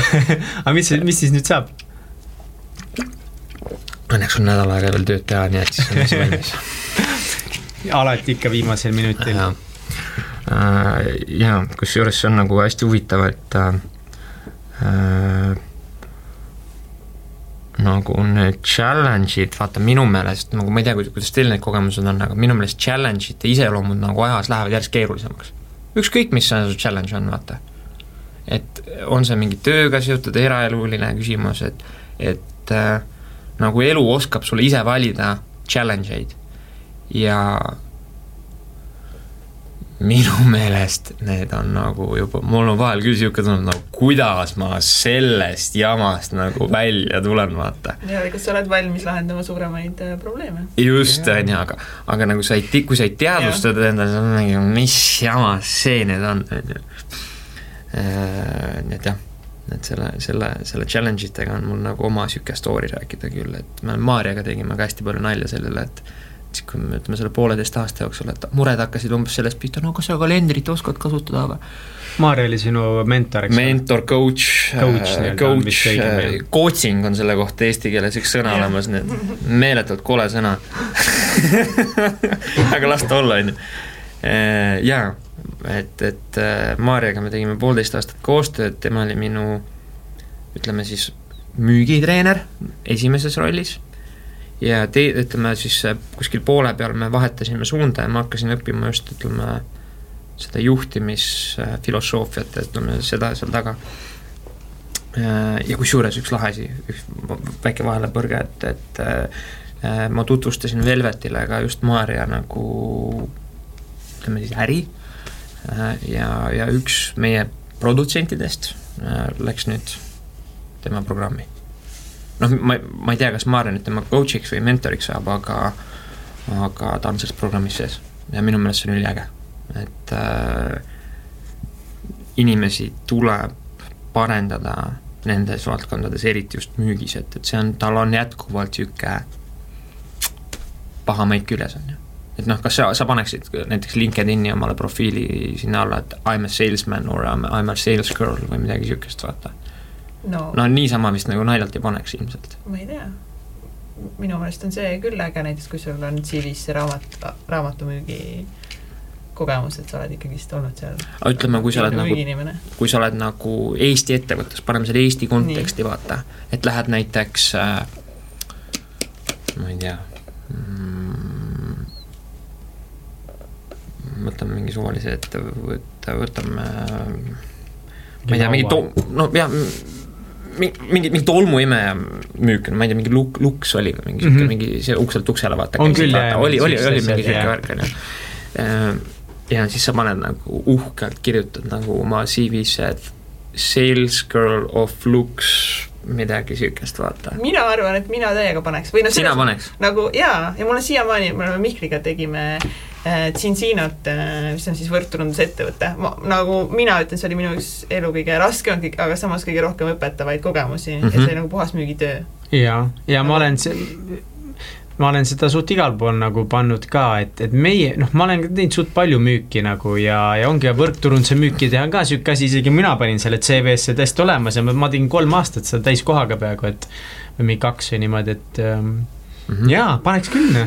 aga mis, mis siis nüüd saab? Õnneks on nädal aega veel tööd teha, nii et siis on asi valmis alati ikka viimasel minutil. jaa, äh, jaa, kusjuures see on nagu hästi huvitav, et äh, äh nagu need challenge'id, vaata minu meelest, nagu ma ei tea, kuidas teil need kogemused on, aga minu meelest challenge'ite iseloomud nagu ajas lähevad järjest keerulisemaks. ükskõik, mis see challenge on, vaata. et on see mingi tööga seotud eraeluline küsimus, et, et äh, nagu elu oskab sulle ise valida challenge eid ja minu meelest need on nagu juba, mul on vahel küll niisugune tunne, nagu kuidas ma sellest jamast nagu välja tulen, vaata. ja, kas sa oled valmis lahendama suuremaid äh, probleeme? just, on ju, aga, aga nagu sa ei, kui sa ei teadvusta endale, siis on mingi, mis jama see nüüd on, on ju. Äh, nii et jah, et selle, selle, selle challenge itega on mul nagu oma niisugune story rääkida küll, et me Maarjaga tegime ka hästi palju nalja sellele, et siis kui me ütleme selle pooleteist aasta jooksul, et mured hakkasid umbes sellest pihta, no kas sa kalendrit oskad kasutada või? Maarja oli sinu mentor, eks mentor, coach, coach, äh, coach, äh, coaching on selle kohta eesti keeles üks sõna olemas, nii et meeletult kole sõna. Aga las ta olla, on ju. Äh, jaa, et, et Maarjaga me tegime poolteist aastat koostööd, tema oli minu ütleme siis müügitreener esimeses rollis ja te-, ütleme siis äh, kuskil poole peal me vahetasime suunda ja ma hakkasin õppima just ütleme, seda juhtimisfilosoofiat, ütleme seda seal taga. Äh, ja kusjuures üks lahe asi, üks väike vahelepõrge, et, et äh, ma tutvustasin Velvetile ka just Maarja nagu ütleme siis äri ja, ja üks meie produtsentidest läks nüüd tema programmi noh, ma, ma ei tea, kas Maarja nüüd tema coach'iks või mentoriks saab, aga aga ta on selles programmis sees ja minu meelest see on üliäge, et äh, inimesi tuleb parendada nendes valdkondades, eriti just müügis, et, et see on, tal on jätkuvalt niisugune paha maik küljes, on ju. et noh, kas sa, sa paneksid näiteks LinkedIni omale profiili sinna alla, et I m a salesman or I m, a sales girl või midagi niisugust, vaata. No, no niisama vist nagu naljalt ei paneks ilmselt. ma ei tea. minu meelest on see küll äge, näiteks kui sul on CV-s see raamat, raamatumüügi kogemus, et sa oled ikkagist olnud seal. ütleme, kui sa oled nagu, kui sa oled nagu Eesti ettevõttes, paneme selle Eesti konteksti, vaata, et lähed näiteks äh, ma ei tea mm,, võtame mingi suvalise ettevõtte, võtame ma ei tea, mingi to-, no jah, mingi, mingi tolmuimeja müük, ma ei tea, mingi luk-, luks oli või mingi sihuke mm, -hmm. mingi see ukselt uksele vaata. on küll, jah. oli, oli, oli mingi sihuke värk, on ju äh, ja siis sa paned nagu uhkelt, kirjutad nagu oma CV-sse, et sales girl of looks midagi siukest, vaata. mina arvan, et mina täiega paneks või noh, sina paneks? nagu jaa, ja mul on siiamaani, me oleme Mihkliga tegime äh, Cincinot äh,, mis on siis võrgturundusettevõte, ma nagu mina ütlen, see oli minu üks elu kõige raskem, aga samas kõige rohkem õpetavaid kogemusi mm -hmm. ja see oli nagu puhas müügitöö. ja, ja ma olen see ma olen seda suht igal pool nagu pannud ka, et, et meie, noh, ma olen teinud suht palju müüki nagu ja, ja ongi võrkturunduse müüki teha ka niisugune asi, isegi mina panin selle CV-sse täiesti olemas ja ma, ma tegin kolm aastat seda täiskohaga peaaegu, et või mingi kaks või niimoodi, et ähm, Mm -hmm. jaa, paneks küll noh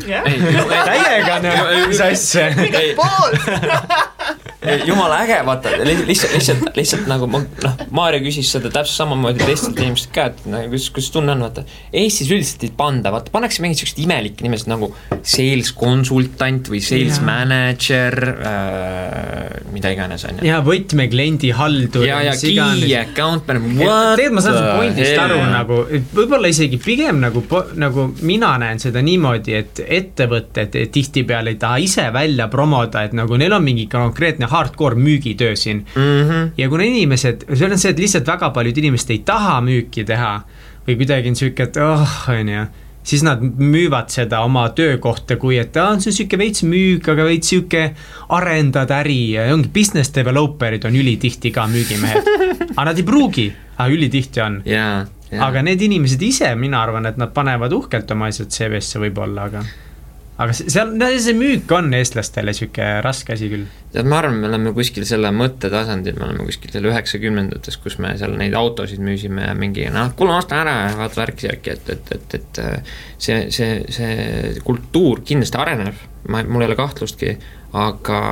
täiega noh, mis asja. jumala äge, vaata, lihtsalt, lihtsalt, lihtsalt nagu ma, noh, Maarja küsis seda täpselt samamoodi teistelt inimestelt ka, et nagu kuidas, kuidas tunne on, vaata. Eestis üldiselt ei panda, vaata, pannakse mingid siuksed imelikud nimed nagu sales konsultant või sales ja. manager äh,, mida iganes, on ju. ja võtmekliendi haldur. ja, ja key account manager, tegelikult ma saan su pointist aru nagu, võib-olla isegi pigem nagu, nagu mina näen seda niimoodi, et ettevõtted tihtipeale ei taha ise välja promoda, et nagu neil on mingi konkreetne hardcore müügitöö siin mm. -hmm. ja kuna inimesed, see on see, et lihtsalt väga paljud inimesed ei taha müüki teha või kuidagi on sihuke, et oh, on ju siis nad müüvad seda oma töökohta, kui et aa, see on sihuke veits müük, aga veits sihuke arendad äri ja ongi business developer'id on ülitihti ka müügimehed. aga nad ei pruugi, aga ülitihti on yeah,. Yeah. aga need inimesed ise, mina arvan, et nad panevad uhkelt oma asjad CV-sse võib-olla, aga aga seal, see müük on eestlastele sihuke raske asi küll. tead, ma arvan, me oleme kuskil selle mõttetasandil, me oleme kuskil seal üheksakümnendates, kus me seal neid autosid müüsime ja mingi noh, kuule osta ära ja vaata värki-särki, et, et, et, et see, see, see kultuur kindlasti areneb, ma, mul ei ole kahtlustki, aga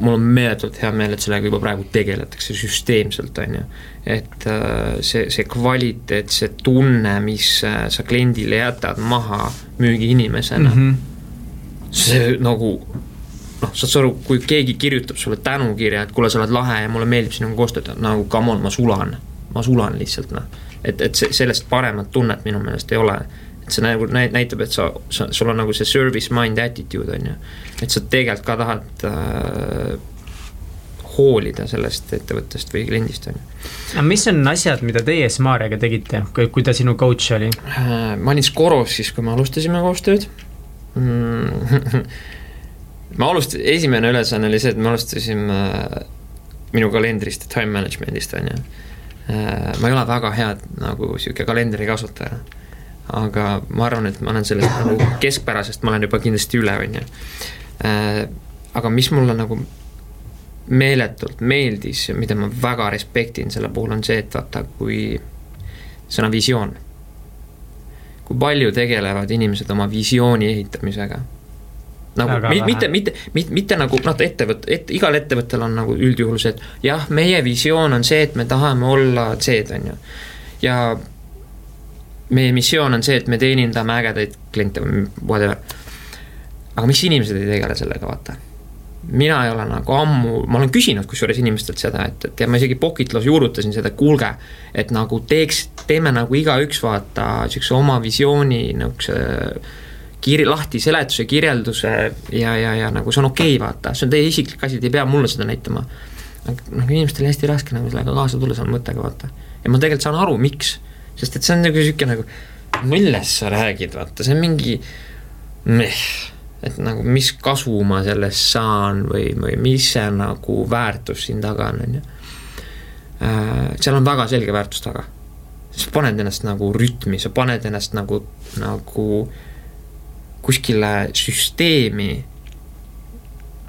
mul on meeletult hea meel, et sellega juba praegu tegeletakse süsteemselt, on ju. Et äh, see, see kvaliteet, see tunne, mis äh, sa kliendile jätad maha müügiinimesena mm, -hmm. see nagu noh, saad sa aru, kui keegi kirjutab sulle tänukirja, et kuule, sa oled lahe ja mulle meeldib sinuga koostööd teha, nagu come on, ma sulan, ma sulan lihtsalt noh. et, et see, sellest paremat tunnet minu meelest ei ole et see nagu näitab, et sa, sa, sul on nagu see service mind attitude on ju. et sa tegelikult ka tahad äh, hoolida sellest ettevõttest või kliendist, on ju. aga mis on asjad, mida teie Smariaga tegite, kui ta sinu coach oli? Äh, ma olin Scoros siis, kui me alustasime koostööd mm. ma alustasin, esimene ülesanne oli see, et me alustasime äh, minu kalendrist ja time management'ist, on ju. Äh, ma ei ole väga hea nagu sihuke kalendri kasutaja aga ma arvan, et ma olen sellest nagu keskpärasest, ma olen juba kindlasti üle, on ju. Aga mis mulle nagu meeletult meeldis ja mida ma väga respektin selle puhul, on see, et vaata, kui sõna visioon. kui palju tegelevad inimesed oma visiooni ehitamisega nagu mitte, mitte, mitte, mitte, mitte nagu noh, ettevõte, et igal ettevõttel on nagu üldjuhul see, et jah, meie visioon on see, et me tahame olla C-d, on ju. ja meie missioon on see, et me teenindame ägedaid kliente või whatever. aga miks inimesed ei tegele sellega, vaata. Mina ei ole nagu ammu, ma olen küsinud kusjuures inimestelt seda, et, et ja ma isegi Pocketloos juurutasin seda, et kuulge, et nagu teeks, teeme nagu igaüks vaata siukse oma visiooni niukse kir-, lahti seletuse, kirjelduse ja, ja, ja nagu see on okei okay,, vaata, see on teie isiklik asi, te ei pea mulle seda näitama. noh, inimestel on hästi raske nagu sellega kaasa tulla selle mõttega, vaata. ja ma tegelikult saan aru, miks sest et see on nagu sihuke nagu, millest sa räägid, vaata, see on mingi et nagu mis kasu ma sellest saan või, või mis see nagu väärtus siin taga on, on ju. Äh, seal on väga selge väärtus taga. sa paned ennast nagu rütmi, sa paned ennast nagu, nagu kuskile süsteemi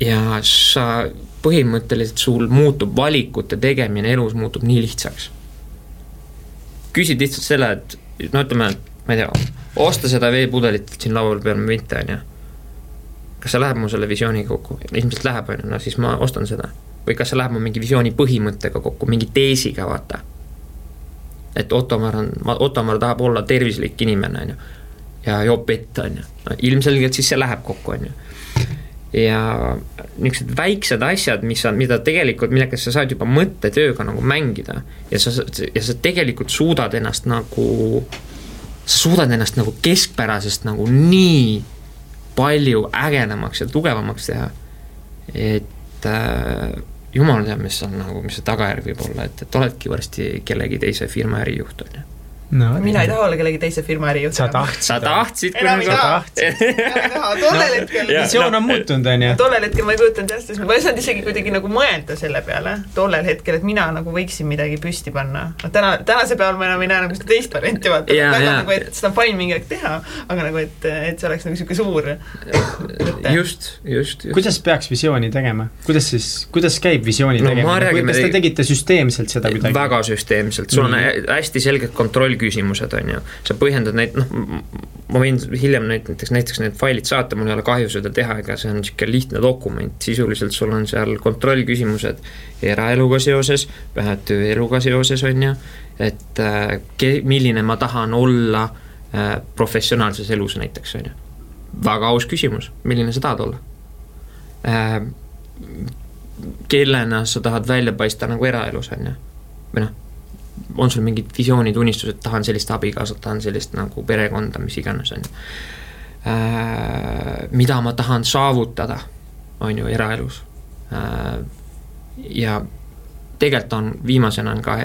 ja sa põhimõtteliselt sul muutub valikute tegemine elus muutub nii lihtsaks. küsid lihtsalt selle, et no ütleme, ma ei tea, osta seda veepudelit siin laua peal või mitte, on ju. Kas see läheb mu selle visiooniga kokku? ilmselt läheb, on ju, no siis ma ostan seda. või kas see läheb mu mingi visiooni põhimõttega kokku, mingi teesiga, vaata. et Ottomar on, Ottomar tahab olla tervislik inimene, on ju. ja joob vett, on ju. no ilmselgelt siis see läheb kokku, on ju ja niisugused väiksed asjad, mis on, mida tegelikult, millega sa saad juba mõttetööga nagu mängida ja sa, ja sa tegelikult suudad ennast nagu, sa suudad ennast nagu keskpärasest nagu nii palju ägedamaks ja tugevamaks teha, et äh, jumal teab, mis on nagu, mis see tagajärg võib olla, et, et oledki varsti kellegi teise firma ärijuht, on ju no, mina ei taha olla kellegi teise firma ärijuht. sa tahtsid. sa tahtsid. enam ei taha. tollel hetkel. visioon on muutunud, on ju. tollel hetkel ma ei kujutanud jah, sest ma ei osanud isegi kuidagi nagu mõelda selle peale tollel hetkel, et mina nagu võiksin midagi püsti panna. noh, täna, tänase päeval ma enam ei näe nagu seda teist varianti, vaata. väga nagu, et seda on fine mingi aeg teha, aga nagu, et, et see oleks nagu niisugune suur just, just, just. kuidas peaks visiooni tegema? kuidas siis, kuidas käib visiooni no, tegemine? kas te tegite süsteemselt seda kuidagi? väga süsteemselt, sul on mm -hmm. hästi selged kontroll küsimused, on ju. sa põhjendad neid, noh, ma võin hiljem neid näiteks, näiteks need failid saata, mul ei ole kahju seda teha, ega see on niisugune lihtne dokument, sisuliselt sul on seal kontrollküsimused eraeluga seoses, tööeluga seoses, on ju, et äh, ke-, milline ma tahan olla äh, professionaalses elus näiteks, on ju. väga aus küsimus, milline sa tahad olla äh,? kellena sa tahad välja paista nagu eraelus, on ju, või noh on sul mingid visioonid, unistused, tahan sellist abikaasat, tahan sellist nagu perekonda, mis iganes, on ju. Äh, mida ma tahan saavutada, on ju, eraelus. Äh, ja tegelikult on, viimasena on ka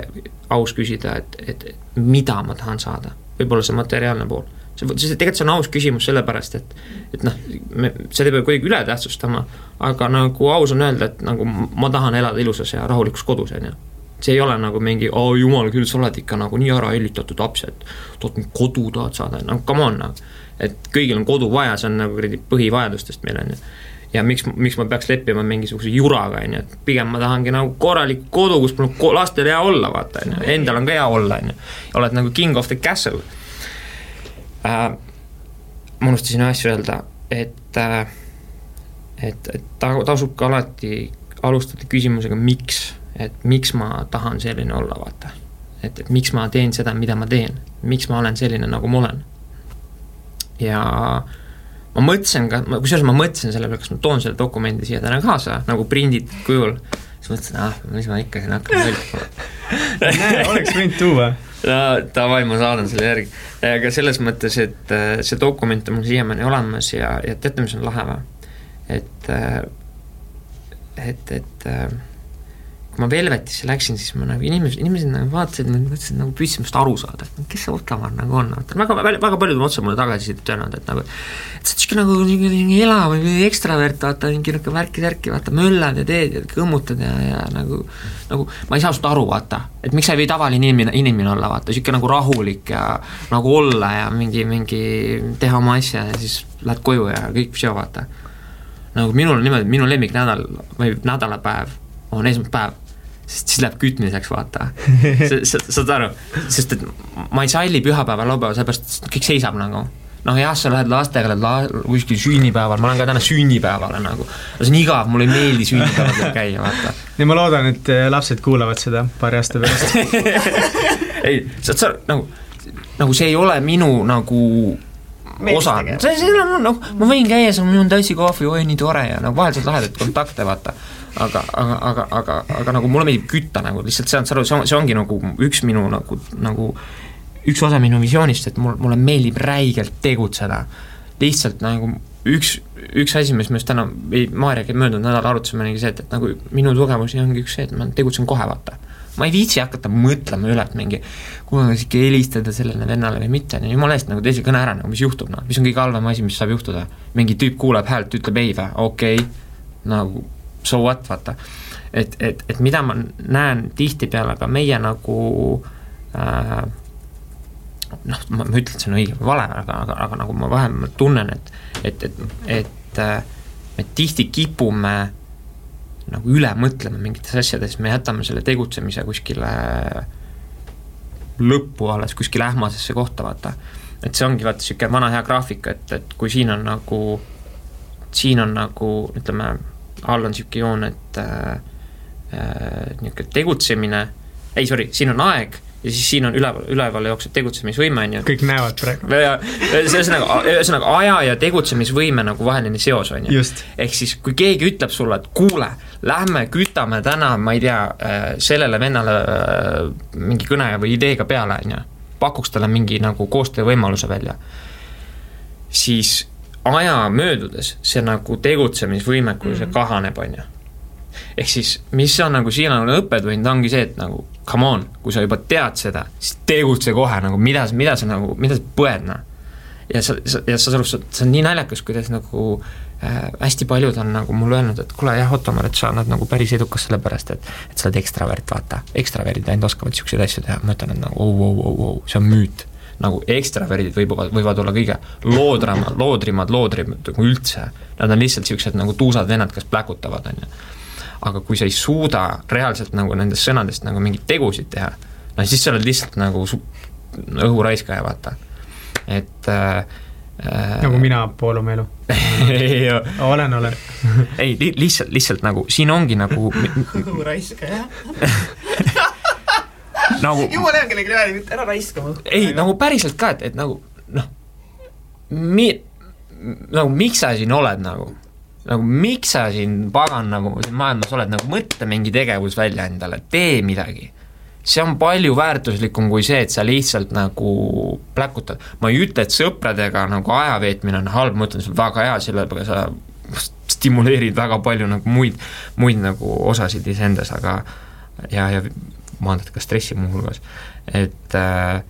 aus küsida, et, et mida ma tahan saada, võib-olla see materiaalne pool see, see tegelikult see on aus küsimus sellepärast, et et noh, me, seda ei pea kuidagi üle tähtsustama, aga nagu aus on öelda, et nagu ma tahan elada ilusas ja rahulikus kodus, on ju see ei ole nagu mingi, oo jumal küll, sa oled ikka nagu nii ära hellitatud laps, et tood nüüd kodu tahad saada, no come on nagu. et kõigil on kodu vaja, see on nagu kuradi põhivajadustest meil on ju. ja miks, miks ma peaks leppima mingisuguse juraga, on ju, et pigem ma tahangi nagu korralikku kodu, kus mul on lastel hea olla, vaata, on ju, endal on ka hea olla, on ju. oled nagu king of the castle äh,. ma unustasin ühe asja öelda, et äh, et, et ta, tasub ka alati alustada küsimusega, miks et miks ma tahan selline olla, vaata. et, et miks ma teen seda, mida ma teen, miks ma olen selline, nagu ma olen. ja ma mõtlesin ka, kusjuures ma mõtlesin selle peale, kas ma toon selle dokumendi siia täna kaasa nagu prinditud kujul, siis mõtlesin, ah, mis ma ikka siin hakkan välja oleks võinud tuua. no davai, ma saadan selle järgi. aga selles mõttes, et äh, see dokument on mul siiamaani olemas ja, ja teate, mis on lahe või? et, äh, et, et äh, kui ma Velvetisse läksin, siis ma nagu inimesed, inimesed nagu vaatasid, mõtlesid nagu püüdsid minust aru saada, et kes see Ottomar nagu on, väga, väga paljud on otse mulle tagasisidet öelnud, et nagu et sa oled sihuke nagu niisugune elav ekstravert, vaata, mingi niisugune värki-särki, vaata, möllad ja teed ja kõmmutad ja, ja nagu nagu ma ei saa sinust aru, vaata, et miks sa ei või tavaline inimene, inimene olla, vaata, niisugune nagu rahulik ja nagu olla ja mingi, mingi teha oma asja ja siis lähed koju ja kõik, see, vaata. nagu minul on niimoodi, minu lemmiknädal või nädalapäev on esmaspäev sest siis läheb kütmiseks, vaata. sa, saad aru, sest et ma ei salli pühapäeva, laupäeva, sellepärast kõik seisab nagu noh jah, sa lähed lastega, lähed la-, kuskil sünnipäeval, ma lähen ka täna sünnipäevale nagu. see on igav, mulle ei meeldi sünnipäevadel käia, vaata. ja ma loodan, et eh, lapsed kuulavad seda paari aasta pärast ei, saad sa nagu, nagu see ei ole minu nagu osa, see, see on noh, ma võin käia seal, mul on tassi kohvi, oi nii tore ja nagu vahel saad lahedaid kontakte, vaata aga, aga, aga, aga, aga nagu mulle meeldib kütta nagu lihtsalt on, saad aru, see on, see ongi nagu üks minu nagu, nagu üks osa minu visioonist, et mul, mulle meeldib räigelt tegutseda. lihtsalt nagu üks, üks asi, mis me just täna, või Maarjaga möödunud nädalal arutasime, oligi see, et, et nagu minu tugevusi ongi üks see, et ma tegutsen kohe, vaata. ma ei viitsi hakata mõtlema üle, et mingi kuule, kas ikka helistada sellele vennale või mitte, jumala eest nagu tee see kõne ära, nagu mis juhtub, noh, mis on kõige halvem asi, mis saab juhtuda. mingi tüüp kuuleb häält, ütleb ei või, okei okay., nagu so what, vaata. et, et, et mida ma näen tihtipeale ka meie nagu äh, noh, ma, ütlen, et see on õige või vale, aga, aga, aga nagu ma vähemalt tunnen, et, et, et, et äh, me tihti kipume nagu üle mõtlema mingites asjades, me jätame selle tegutsemise kuskile lõppu alles, kuskile ähmasesse kohta, vaata. et see ongi vaata niisugune vana hea graafik, et, et kui siin on nagu, siin on nagu ütleme, all on niisugune joon, et äh, äh, niisugune tegutsemine, ei sorry, siin on aeg ja siis siin on üleval, üleval jookseb tegutsemisvõime, on ju. kõik näevad praegu. ühesõnaga, ühesõnaga aja ja tegutsemisvõime nagu vaheline seos, on ju. ehk siis, kui keegi ütleb sulle, et kuule, lähme kütame täna, ma ei tea, äh, sellele vennale äh, mingi kõne või ideega peale, on ju, pakuks talle mingi nagu koostöövõimaluse välja, siis aja möödudes see nagu tegutsemisvõimekus mm -hmm. kahaneb, on ju ehk siis, mis on nagu siin on õppetund, ongi see, et nagu come on, kui sa juba tead seda, siis tegutse kohe nagu, mida, mida sa nagu, mida sa põed, noh. ja sa, sa, ja sa, sa, see on nii naljakas, kuidas nagu äh, hästi paljud on nagu mulle öelnud, et kuule jah, Ottomar, et sa oled nagu päris edukas sellepärast, et et sa oled ekstravert, vaata. ekstraverdid ainult oskavad niisuguseid asju teha, ma ütlen, et nagu au, au, au, au, see on müüt nagu ekstraverdid võivad, võivad olla kõige loodramad, loodrimad, loodrimad nagu üldse. Nad on lihtsalt niisugused nagu tuusad vennad, kes pläkutavad, on ju aga kui sa ei suuda reaalselt nagu nendest sõnadest nagu mingeid tegusid teha, no siis sa oled lihtsalt nagu õhuraiskaja, vaata, et äh, äh nagu mina pool oma elu olen, olen. Ei li, lihtsalt, lihtsalt nagu siin ongi nagu õhuraiskaja nagu jumala hea kellelegi räägib, ära raiska mu ei, nagu päriselt ka, et, et nagu noh, mi-, nagu miks sa siin oled nagu nagu miks sa siin pagan nagu siin maailmas oled, nagu mõtle mingi tegevus välja endale, tee midagi. see on palju väärtuslikum kui see, et sa lihtsalt nagu pläkutad. ma ei ütle, et sõpradega nagu aja veetmine on halb, ma ütlen, see on väga hea, sellega sa stimuleerid väga palju nagu muid, muid nagu osasid iseendas, aga ja, ja maandad ka stressi muuhulgas, et äh,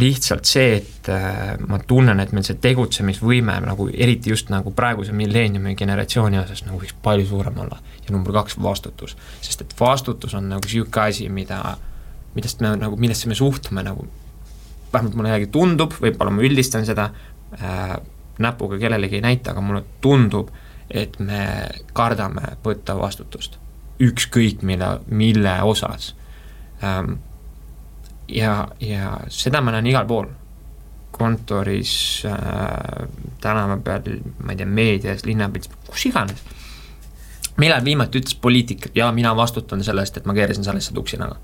lihtsalt see, et äh, ma tunnen, et meil see tegutsemisvõime nagu eriti just nagu praeguse milleeniumi generatsiooni osas nagu võiks palju suurem olla. ja number kaks, vastutus. sest et vastutus on nagu niisugune asi, mida, millest me nagu, millesse me suhtume nagu, vähemalt mulle jällegi tundub, võib-olla ma üldistan seda äh,, näpuga kellelegi ei näita, aga mulle tundub, et me kardame võtta vastutust. Ükskõik mille, mille osas ähm, ja, ja seda ma näen igal pool. kontoris äh,, tänava peal, ma ei tea, meedias, linnapildis, kus iganes. millal viimati ütles poliitik, ja mina vastutan selle eest, et ma keerasin salesse tuksi taga?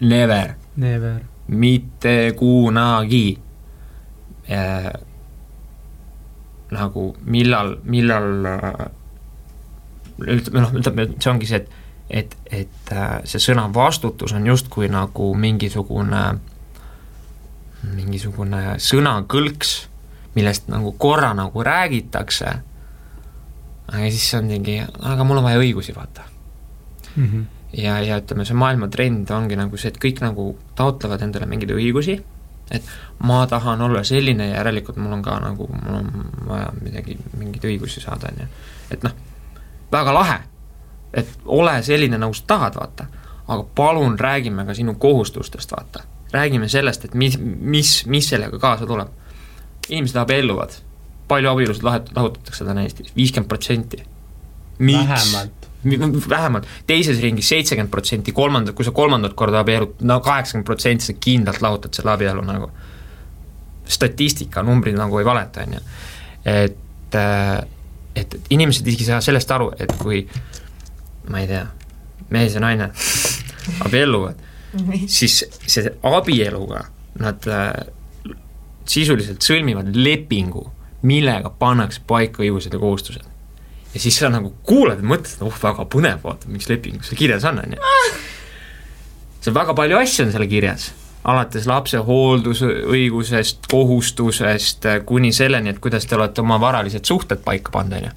Never. Never. mitte kunagi äh,. nagu millal, millal äh, ütleme noh, ütleme, see ongi see, et et, et äh, see sõna vastutus on justkui nagu mingisugune, mingisugune sõnakõlks, millest nagu korra nagu räägitakse, aga siis on mingi, aga mul on vaja õigusi, vaata mm. -hmm. ja, ja ütleme, see maailma trend ongi nagu see, et kõik nagu taotlevad endale mingeid õigusi, et ma tahan olla selline ja järelikult mul on ka nagu, mul on vaja midagi, mingeid õigusi saada, on ju. et noh, väga lahe et ole selline, nagu sa tahad, vaata. aga palun räägime ka sinu kohustustest, vaata. räägime sellest, et mis, mis, mis sellega kaasa tuleb. inimesed abielluvad, palju abielusid lahet-, lahutatakse täna Eestis, viiskümmend protsenti. vähemalt vähemalt, teises ringis seitsekümmend protsenti, kolmandat, kui sa kolmandat korda abiellud, no kaheksakümmend protsenti sa kindlalt lahutad selle abielu nagu. statistika, numbrid nagu ei valeta, on ju. et, äh, et, et inimesed isegi ei saa sellest aru, et kui ma ei tea, mees ja naine abielluvad, siis see abieluga nad äh, sisuliselt sõlmivad lepingu, millega pannakse paika õigused ja kohustused. ja siis sa nagu kuulad ja mõtled, oh väga põnev, vaata, mis lepingus seal kirjas on, on ju. seal väga palju asju on seal kirjas, alates lapse hooldusõigusest, kohustusest, kuni selleni, et kuidas te olete oma varalised suhted paika pannud, on ju.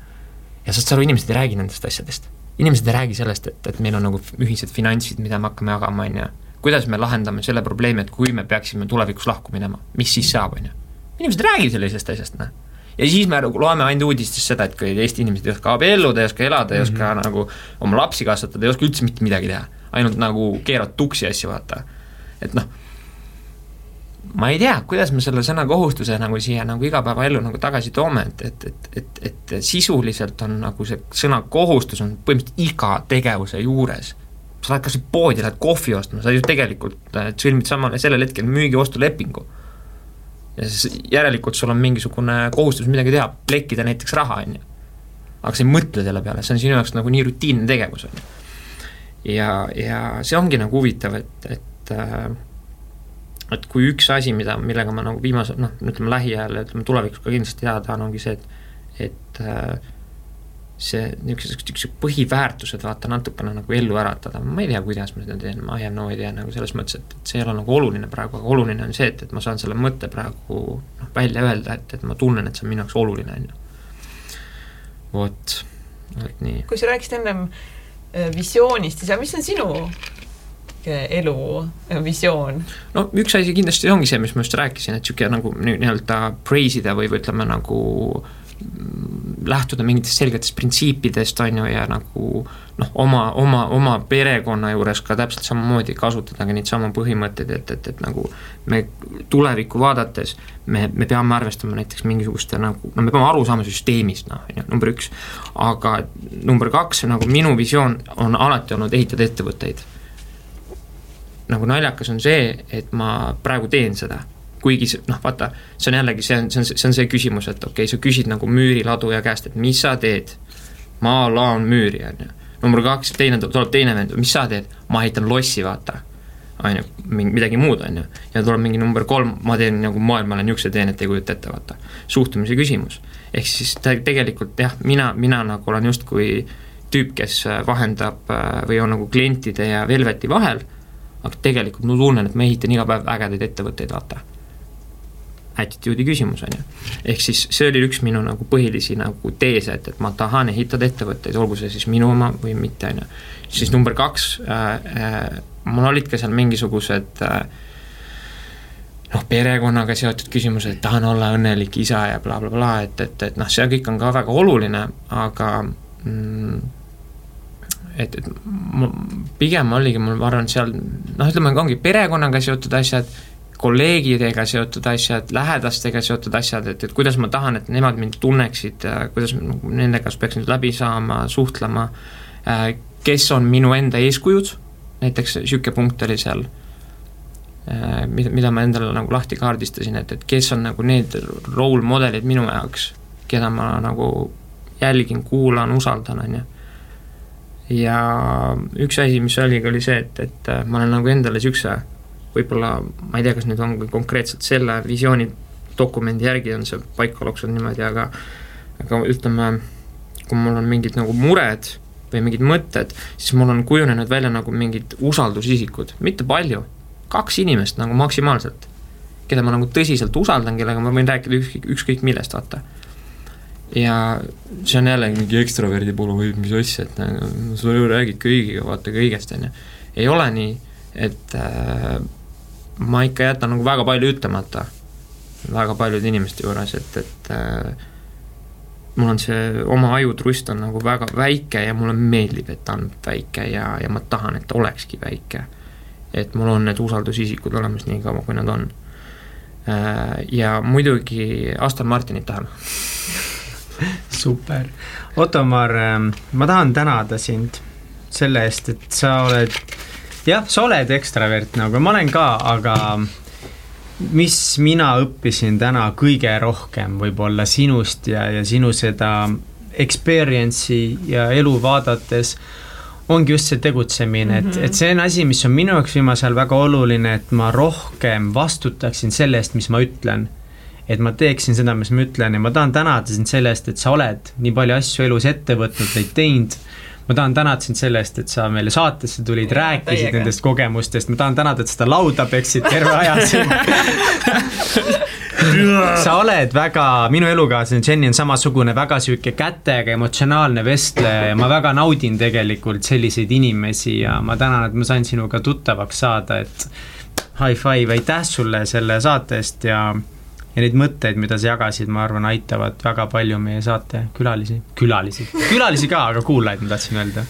ja saad sa aru, inimesed ei räägi nendest asjadest inimesed ei räägi sellest, et, et meil on nagu ühised finantsid, mida me hakkame jagama, on ju. kuidas me lahendame selle probleemi, et kui me peaksime tulevikus lahku minema, mis siis saab, on ju. inimesed ei räägi sellisest asjast, noh. ja siis me nagu loeme ainult uudistest seda, et kui Eesti inimesed ei oska abielluda, ei oska elada, ei mm -hmm. oska nagu oma lapsi kasvatada, ei oska üldse mitte midagi teha. ainult nagu keeravad tuksi asju, vaata. et noh ma ei tea, kuidas me selle sõna kohustuse nagu siia nagu igapäevaellu nagu tagasi toome, et, et, et, et, et sisuliselt on nagu see sõna kohustus on põhimõtteliselt iga tegevuse juures. sa lähed kas või poodi, lähed kohvi ostma, sa ju tegelikult äh, sõlmid samal, sellel hetkel müügi-ostulepingu. ja siis järelikult sul on mingisugune kohustus midagi teha, plekkida näiteks raha, on ju. aga sa ei mõtle selle peale, see on sinu jaoks nagu nii rutiinne tegevus, on ju. ja, ja see ongi nagu huvitav, et, et äh, et kui üks asi, mida, millega ma nagu viimase noh, ütleme lähiajal ja ütleme tulevikus ka kindlasti teha tahan, ongi see, et et äh, see niisugused, niisugused põhiväärtused vaata natukene nagu ellu äratada, ma ei tea, kuidas ma seda teen, ma ei have no idea nagu selles mõttes, et, et see ei ole nagu oluline praegu, aga oluline on see, et, et ma saan selle mõtte praegu noh, välja öelda, et, et ma tunnen, et see on minu jaoks oluline, on ju. vot, vot nii. kui sa rääkisid ennem äh, visioonist, siis mis on sinu elu visioon? no üks asi kindlasti ongi see, mis ma just rääkisin, et niisugune nagu nii-öelda praise ida või, või ütleme nagu mm, lähtuda mingitest selgetest printsiipidest, on ju, ja nagu noh, oma, oma, oma perekonna juures ka täpselt samamoodi kasutada ka neid samu põhimõtteid, et, et, et nagu me tulevikku vaadates me, me peame arvestama näiteks mingisuguste nagu, no me peame aru saama süsteemist, noh, on ju, number üks. aga number kaks, nagu minu visioon on alati olnud ehitada ettevõtteid nagu naljakas on see, et ma praegu teen seda. kuigi see, noh vaata, see on jällegi, see on, see on, see on see küsimus, et okei okay,, sa küsid nagu müüriladuja käest, et mis sa teed. ma laon müüri, on ju. number kaks, teine, tuleb teine vend, mis sa teed? ma ehitan lossi, vaata. on ju, midagi muud, on ju. ja tuleb mingi number kolm, ma teen nagu maailmale niisuguse teenet, ei kujuta ette, vaata. suhtumise küsimus. ehk siis tegelikult jah, mina, mina nagu olen justkui tüüp, kes vahendab või on nagu klientide ja Velveti vahel aga tegelikult ma tunnen, et ma ehitan iga päev ägedaid ettevõtteid, vaata. Attitude'i küsimus, on ju. ehk siis see oli üks minu nagu põhilisi nagu teese, et, et ma tahan ehitada ettevõtteid, olgu see siis minu oma või mitte, on ju. siis number kaks äh,, äh, mul olid ka seal mingisugused äh, noh, perekonnaga seotud küsimused, tahan olla õnnelik isa ja blablabla bla, bla, et, et, et noh, see kõik on ka väga oluline, aga mm, et, et ma, pigem oligi mul, ma arvan, seal noh, ütleme, ongi perekonnaga seotud asjad, kolleegidega seotud asjad, lähedastega seotud asjad, et, et kuidas ma tahan, et nemad mind tunneksid, kuidas nagu nendega peaks nüüd läbi saama, suhtlema, äh, kes on minu enda eeskujud, näiteks niisugune punkt oli seal, äh, mida, mida ma endale nagu lahti kaardistasin, et, et kes on nagu need role model'id minu jaoks, keda ma nagu jälgin, kuulan, usaldan, on ju ja üks asi, mis oligi, oli see, et, et äh, ma olen nagu endale niisuguse võib-olla, ma ei tea, kas nüüd on konkreetselt selle visiooni dokumendi järgi on see paika loksunud niimoodi, aga aga ütleme, kui mul on mingid nagu mured või mingid mõtted, siis mul on kujunenud välja nagu mingid usaldusisikud, mitte palju, kaks inimest nagu maksimaalselt, keda ma nagu tõsiselt usaldan, kellega ma võin rääkida ükskõik, ükskõik millest, vaata ja see on jälle mingi ekstraverdi puhul või mis asja, et nagu sa ju räägid kõigiga, vaata kõigest, on ju. ei ole nii, et äh, ma ikka jätan nagu väga palju ütlemata väga paljude inimeste juures, et, et äh, mul on see oma ajutrust on nagu väga väike ja mulle meeldib, et ta on väike ja, ja ma tahan, et ta olekski väike. et mul on need usaldusisikud olemas nii kaua, kui nad on äh,. ja muidugi Aston Martinit tahan super. Ottomar, ähm, ma tahan tänada sind selle eest, et sa oled, jah, sa oled ekstravert nagu ma olen ka, aga mis mina õppisin täna kõige rohkem võib-olla sinust ja, ja sinu seda experience'i ja elu vaadates, ongi just see tegutsemine mm, -hmm. et, et see on asi, mis on minu jaoks viimasel ajal väga oluline, et ma rohkem vastutaksin selle eest, mis ma ütlen et ma teeksin seda, mis ma ütlen ja ma tahan tänada sind selle eest, et sa oled nii palju asju elus ette võtnud, neid teinud. ma tahan tänada sind selle eest, et sa meile saatesse tulid, rääkisid täiega. nendest kogemustest, ma tahan tänada, et seda lauda peksid terve aja siin sa oled väga, minu elukaaslane Jenny on samasugune väga sihuke kätega emotsionaalne vestleja ja ma väga naudin tegelikult selliseid inimesi ja ma tänan, et ma sain sinuga tuttavaks saada, et high five, aitäh sulle selle saate eest ja ja neid mõtteid, mida sa jagasid, ma arvan, aitavad väga palju meie saate külalisi, külalisi, külalisi ka, aga kuulajaid ma tahtsin öelda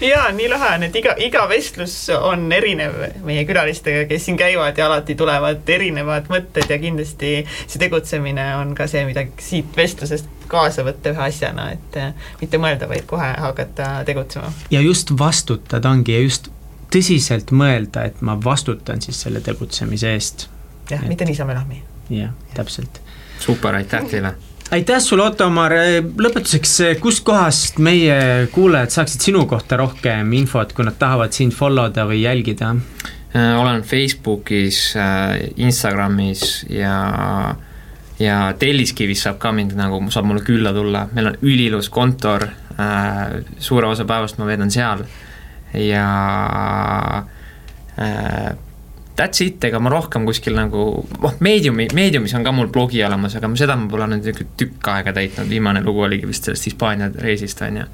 ja nii lahe on, et iga, iga vestlus on erinev meie külalistega, kes siin käivad ja alati tulevad erinevad mõtted ja kindlasti see tegutsemine on ka see, mida siit vestlusest kaasa võtta ühe asjana, et mitte mõelda, vaid kohe hakata tegutsema. ja just vastutada ongi ja just tõsiselt mõelda, et ma vastutan siis selle tegutsemise eest. jah mitte niisama-enamgi jah, täpselt. super, aitäh teile! aitäh sulle, Otto-Mar, lõpetuseks, kuskohast meie kuulajad saaksid sinu kohta rohkem infot, kui nad tahavad sind follow da või jälgida? Äh, olen Facebookis, äh, Instagramis ja ja Telliskivis saab ka mind nagu, saab mulle külla tulla, meil on ülilus kontor, äh, suure osa päevast ma veedan seal ja that's it, ega ma rohkem kuskil nagu, noh, Mediumi, Mediumis on ka mul blogi olemas, aga seda ma pole nüüd niisugune tükk aega täitnud, viimane lugu oligi vist sellest Hispaania reisist, on ju.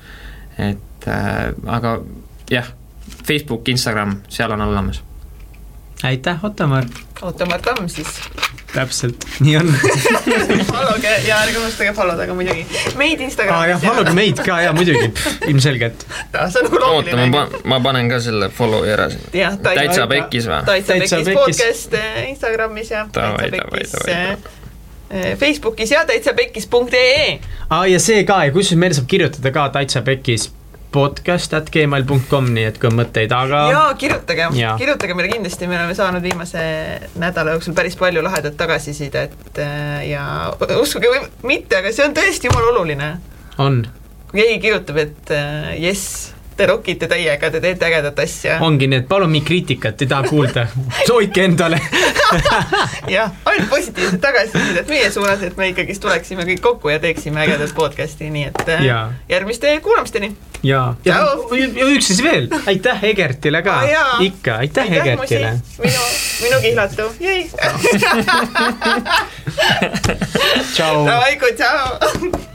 et äh, aga jah, Facebook, Instagram, seal on olemas. Aitäh, Ottomar! Ottomar Tamm siis täpselt, nii on followge ja ärge unustage follow da ka muidugi meid Instagramis ah,. jah, followge meid ka ja muidugi, ilmselgelt. see on nagu loogiline. oota, ma panen, ma panen ka selle follow'i ära siin. täitsa pekkis või? täitsa pekkis podcast Instagramis ja täitsa pekkis Facebookis ja täitsa pekkis.ee. aa, ja see ka ja kusjuures meile saab kirjutada ka täitsa pekkis podcast at gmail.com, nii et kui on mõtteid, aga. jaa, kirjutage, kirjutage meile kindlasti, me oleme saanud viimase nädala jooksul päris palju lahedat tagasisidet äh, ja uskuge või mitte, aga see on tõesti jumala oluline. on. kui keegi kirjutab, et äh, jess te rokite täiega, te teete ägedat asja. ongi nii, et palun mingi kriitikat ei taha kuulda, soovike endale jah, ainult positiivset tagasisidet meie suunas, et me ikkagist tuleksime kõik kokku ja teeksime ägedat podcast'i, nii et äh, ja. järgmiste kuulamisteni. ja, ja, ja üks siis veel, aitäh Egertile ka ah,, ikka, aitäh, aitäh Egertile. minu, minu kihlatu, jäi. tšau. Davai, tšau.